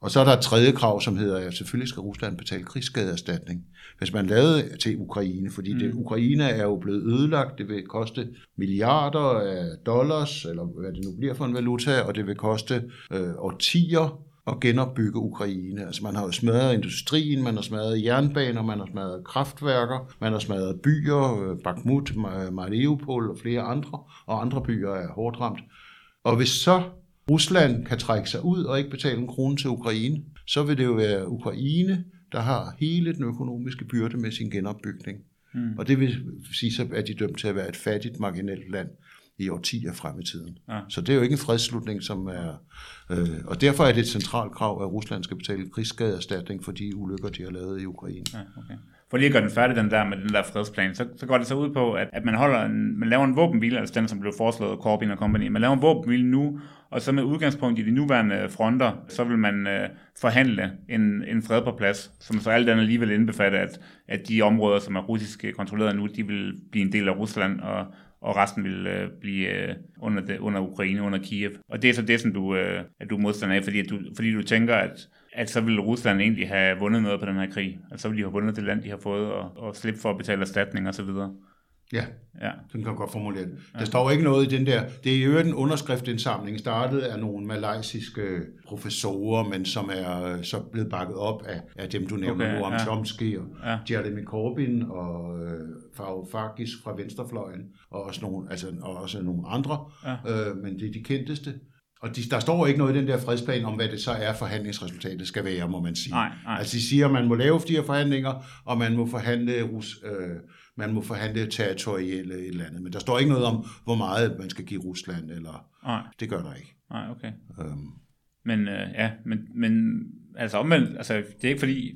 Og så er der et tredje krav, som hedder, at selvfølgelig skal Rusland betale krigsskadeerstatning, hvis man lavede til Ukraine, fordi det, Ukraine er jo blevet ødelagt, det vil koste milliarder af dollars, eller hvad det nu bliver for en valuta, og det vil koste øh, årtier at genopbygge Ukraine. Altså man har jo smadret industrien, man har smadret jernbaner, man har smadret kraftværker, man har smadret byer, øh, Bakhmut, Ma- Mariupol og flere andre, og andre byer er hårdt ramt. Og hvis så Rusland kan trække sig ud og ikke betale en krone til Ukraine, så vil det jo være Ukraine, der har hele den økonomiske byrde med sin genopbygning. Mm. Og det vil sige, er de dømt til at være et fattigt, marginalt land i årtier frem i tiden. Ja. Så det er jo ikke en fredsslutning, som er... Øh, og derfor er det et centralt krav, at Rusland skal betale krigsskadeerstatning for de ulykker, de har lavet i Ukraine. Ja, okay. For lige at gøre den færdig, den der med den der fredsplan, så, så går det så ud på, at, at man, holder en, man laver en våbenhvile, altså den, som blev foreslået af Corbyn og company. Man laver en våbenhvile nu, og så med udgangspunkt i de nuværende fronter, så vil man øh, forhandle en, en fred på plads, som så alt andet alligevel indbefatter, at, at de områder, som er russisk kontrolleret nu, de vil blive en del af Rusland, og, og resten vil øh, blive øh, under, det, under Ukraine, under Kiev. Og det er så det, som du, øh, at du er modstander af, fordi, at du, fordi du tænker, at, at så vil Rusland egentlig have vundet noget på den her krig. Altså så vil de have vundet det land, de har fået, og, og slippe for at betale erstatning og så videre. Ja, Ja. den kan godt formulere det. Der står jo ikke noget i den der. Det er jo en underskriftindsamling, startet af nogle malaysiske professorer, men som er øh, så blevet bakket op af, af dem, du nævner, Okay, okay, Noam ja. Chomsky og Ja. Jeremy Corbyn og Varoufakis fra venstrefløjen, og også nogle, altså, og også nogle andre, Ja. øh, men det er de kendteste. Og de, der står ikke noget i den der fredsplan om, hvad det så er, forhandlingsresultatet skal være, må man sige. Nej, nej. Altså de siger, at man må lave de her forhandlinger, og man må forhandle, Rus, øh, man må forhandle territorielle et eller andet. Men der står ikke noget om, hvor meget man skal give Rusland, eller Nej, det gør der ikke. nej, okay. Øhm, Men øh, ja, men, men altså omvendt, altså det er ikke fordi,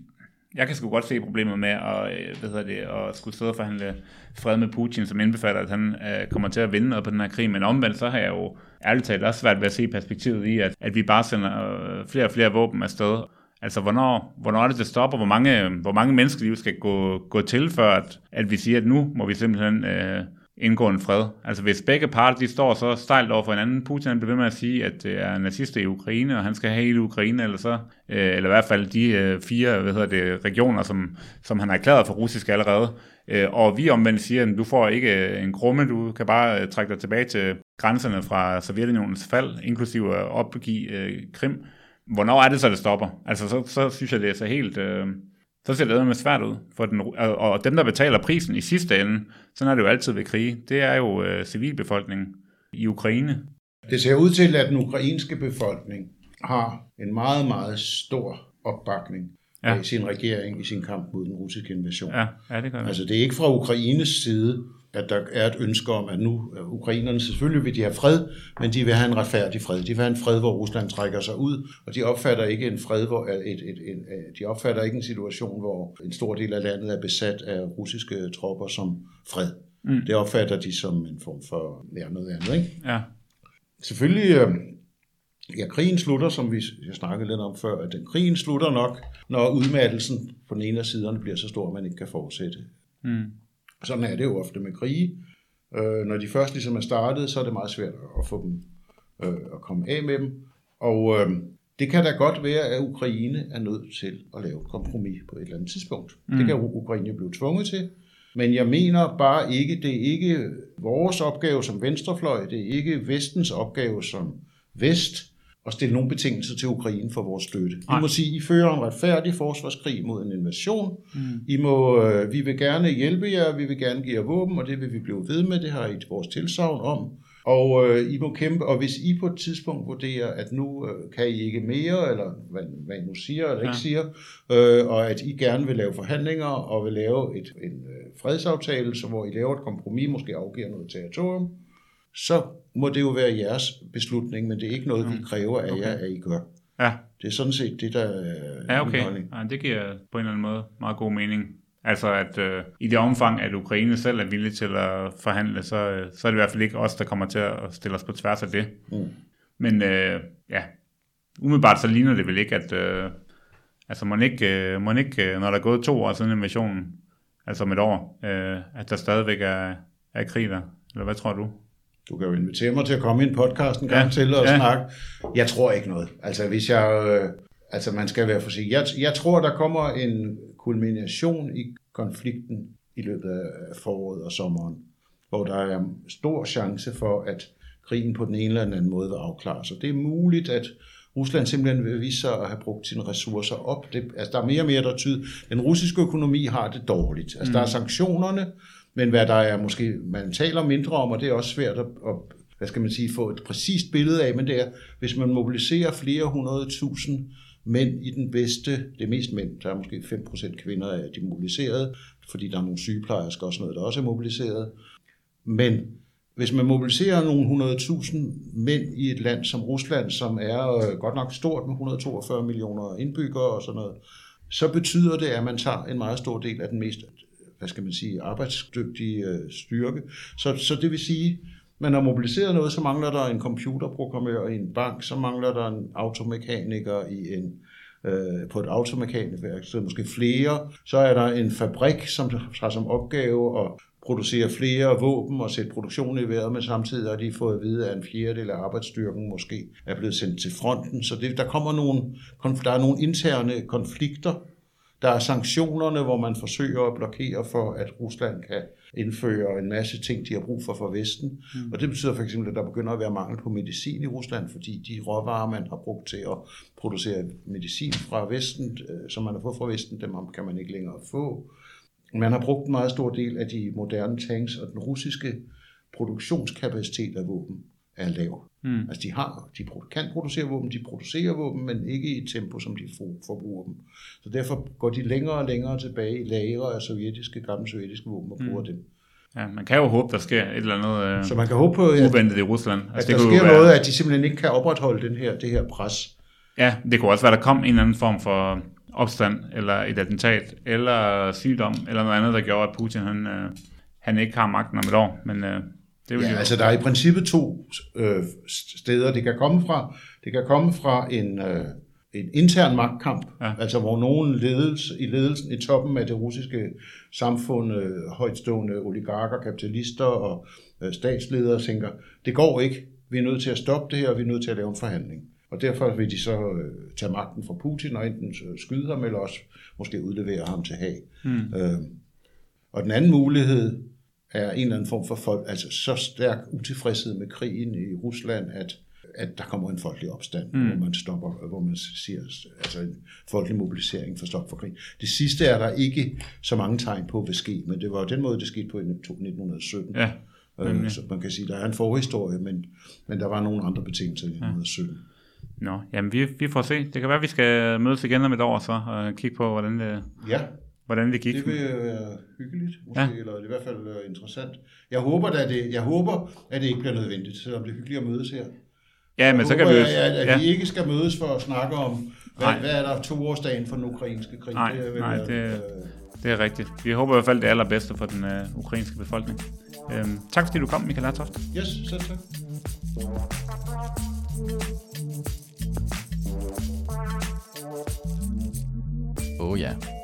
jeg kan sgu godt se problemet med at, øh, hvad hedder det, at skulle sidde og forhandle fred med Putin, som indbefatter, at han øh, kommer til at vinde noget på den her krig, men omvendt så har jeg jo ærligt talt også svært ved at se perspektivet i, at, at vi bare sender øh, flere og flere våben afsted. Altså, hvornår, hvornår er det, det stopper? Hvor mange, øh, hvor mange menneskeliv skal gå, gå til, før at, at vi siger, at nu må vi simpelthen øh, indgå en fred. Altså hvis begge parter de står så stejlt over for hinanden, Putin bliver ved med at sige, at det er nazister i Ukraine, og han skal have hele Ukraine, eller så, øh, eller i hvert fald de øh, fire hvad hedder det, regioner, som, som han har erklæret for russisk allerede. Øh, og vi omvendt siger, at du får ikke øh, en krumme, du kan bare øh, trække dig tilbage til grænserne fra Sovjetunionens fald, inklusive at opgive Krim. Hvornår er det så, det stopper? Altså så, så synes jeg, det er så helt... Øh, så ser det med svært ud. For den, og dem, der betaler prisen i sidste ende, sådan er det jo altid ved krige, det er jo øh, civilbefolkningen i Ukraine. Det ser ud til, at den ukrainske befolkning har en meget, meget stor opbakning ja. i sin regering i sin kamp mod den russiske invasion. Ja, ja det gør det. Altså det er ikke fra Ukraines side, at der er et ønske om, at nu ukrainerne selvfølgelig vil de have fred, men de vil have en retfærdig fred. De vil have en fred, hvor Rusland trækker sig ud, og de opfatter ikke en fred, hvor et, et, et, et, de opfatter ikke en situation, hvor en stor del af landet er besat af russiske tropper som fred. Mm. Det opfatter de som en form for ja, noget andet. Ikke? Ja. Selvfølgelig, øh, ja, krigen slutter, som vi jeg snakkede lidt om før, at den krigen slutter nok, når udmattelsen på den ene af siderne bliver så stor, at man ikke kan fortsætte. Mm. Sådan er det jo ofte med krige. Øh, når de først ligesom er startet, så er det meget svært at få dem øh, at komme af med dem. Og øh, det kan da godt være, at Ukraine er nødt til at lave et kompromis på et eller andet tidspunkt. Mm. Det kan Ukraine blive tvunget til. Men jeg mener bare ikke, det er ikke vores opgave som venstrefløj, det er ikke vestens opgave som vest at stille nogle betingelser til Ukraine for vores støtte. Vi må sige, I fører en retfærdig forsvarskrig mod en invasion. Mm. I må, øh, vi vil gerne hjælpe jer, vi vil gerne give jer våben, og det vil vi blive ved med. Det har I vores tilsavn om. Og øh, I må kæmpe, og hvis I på et tidspunkt vurderer, at nu øh, kan I ikke mere, eller hvad, hvad I nu siger eller ja. ikke siger, øh, og at I gerne vil lave forhandlinger og vil lave et, en øh, fredsaftale, så hvor I laver et kompromis, måske afgiver noget territorium, så må det jo være jeres beslutning, men det er ikke noget, vi mm. kræver af okay. jer, at I gør. Ja. Det er sådan set det, der er Ja, okay. Ja, det giver på en eller anden måde meget god mening. Altså at øh, i det omfang, at Ukraine selv er villig til at forhandle, så, øh, så er det i hvert fald ikke os, der kommer til at stille os på tværs af det. Mm. Men øh, ja, umiddelbart så ligner det vel ikke, at øh, altså man ikke, øh, man ikke, øh, når der er gået to år siden invasionen, altså om et år, øh, at der stadigvæk er, er krig der. Eller hvad tror du? Du kan jo invitere mig til at komme i en podcast en gang ja, til og ja. snakke. Jeg tror ikke noget. Altså hvis jeg... Øh, altså man skal være forsigtig. Jeg, jeg tror, der kommer en kulmination i konflikten i løbet af foråret og sommeren, hvor der er stor chance for, at krigen på den ene eller anden måde vil afklare sig. Det er muligt, at Rusland simpelthen vil vise sig at have brugt sine ressourcer op. Det, altså, der er mere og mere, der tyder. Den russiske økonomi har det dårligt. Altså, mm. der er sanktionerne, men hvad der er måske, man taler mindre om, og det er også svært at, at hvad skal man sige, få et præcist billede af, men det er, hvis man mobiliserer flere hundrede tusind mænd i den bedste, det er mest mænd, der er måske 5% kvinder af de mobiliserede, fordi der er nogle sygeplejersker og sådan noget, der også er mobiliseret. Men hvis man mobiliserer nogle 100.000 mænd i et land som Rusland, som er øh, godt nok stort med 142 millioner indbyggere og sådan noget, så betyder det, at man tager en meget stor del af den mest hvad skal man sige, arbejdsdygtige øh, styrke. Så, så det vil sige, man har mobiliseret noget, så mangler der en computerprogrammør i en bank, så mangler der en automekaniker i en, øh, på et automekanikerværksted, måske flere. Så er der en fabrik, som har som opgave at producere flere våben og sætte produktionen i vejret, men samtidig har de fået at vide, at en fjerdedel af arbejdsstyrken måske er blevet sendt til fronten. Så det, der kommer nogle, der er nogle interne konflikter, der er sanktionerne, hvor man forsøger at blokere for, at Rusland kan indføre en masse ting, de har brug for fra Vesten. Mm. Og det betyder for eksempel, at der begynder at være mangel på medicin i Rusland, fordi de råvarer, man har brugt til at producere medicin fra Vesten, øh, som man har fået fra Vesten, dem kan man ikke længere få. Man har brugt en meget stor del af de moderne tanks, og den russiske produktionskapacitet af våben er lav. Mm. Altså de har, de kan producere våben, de producerer våben, men ikke i et tempo, som de forbruger dem. Så derfor går de længere og længere tilbage i lagre af sovjetiske, gamle sovjetiske våben og bruger mm. dem. Ja, man kan jo håbe, der sker et eller andet øh, så man kan håbe på, at, uventet i Rusland. Altså, at der sker være... noget, at de simpelthen ikke kan opretholde den her, det her pres. Ja, det kunne også være, at der kom en eller anden form for opstand, eller et attentat, eller sygdom, eller noget andet, der gjorde, at Putin han, øh, han ikke har magten om et år. Men øh, det ja, altså der er i princippet to øh, steder, det kan komme fra. Det kan komme fra en, øh, en intern magtkamp, Ja. ja. altså hvor nogen ledelse, i ledelsen, i toppen af det russiske samfund, øh, højtstående oligarker, kapitalister og øh, statsledere tænker, det går ikke, vi er nødt til at stoppe det her, og vi er nødt til at lave en forhandling. Og derfor vil de så øh, tage magten fra Putin og enten øh, skyde ham, eller også måske udlevere ham til Haag. Mm. Øh, og den anden mulighed er en eller anden form for folk, altså så stærk utilfredshed med krigen i Rusland, at, at der kommer en folkelig opstand, mm. hvor man stopper, hvor man siger, altså en folkelig mobilisering for stop for krig. Det sidste er der ikke så mange tegn på vil ske, men det var den måde, det skete på i 1917. Ja, Øh, så man kan sige, der er en forhistorie, men, men der var nogle andre betingelser i 1917. Nå, jamen vi, vi får se. Det kan være, at vi skal mødes igen om et år så, og kigge på, hvordan det, Ja, hvordan det gik. det vil være hyggeligt, måske, Ja. eller i hvert fald øh, interessant. Jeg håber, at det, jeg håber, at det ikke bliver nødvendigt, selvom det er hyggeligt at mødes her. Ja, men så kan vi jo... jeg, at, at ja. vi ikke skal mødes for at snakke om, hvad, Nej. hvad er der toårsdagen for den ukrainske krig. Nej, vil nej, være, det- øh, Det er rigtigt. Vi håber i hvert fald det allerbedste for den øh, ukrainske befolkning. Øhm, tak fordi du kom, Michael Hartoft. Yes, selv tak. Oh ja.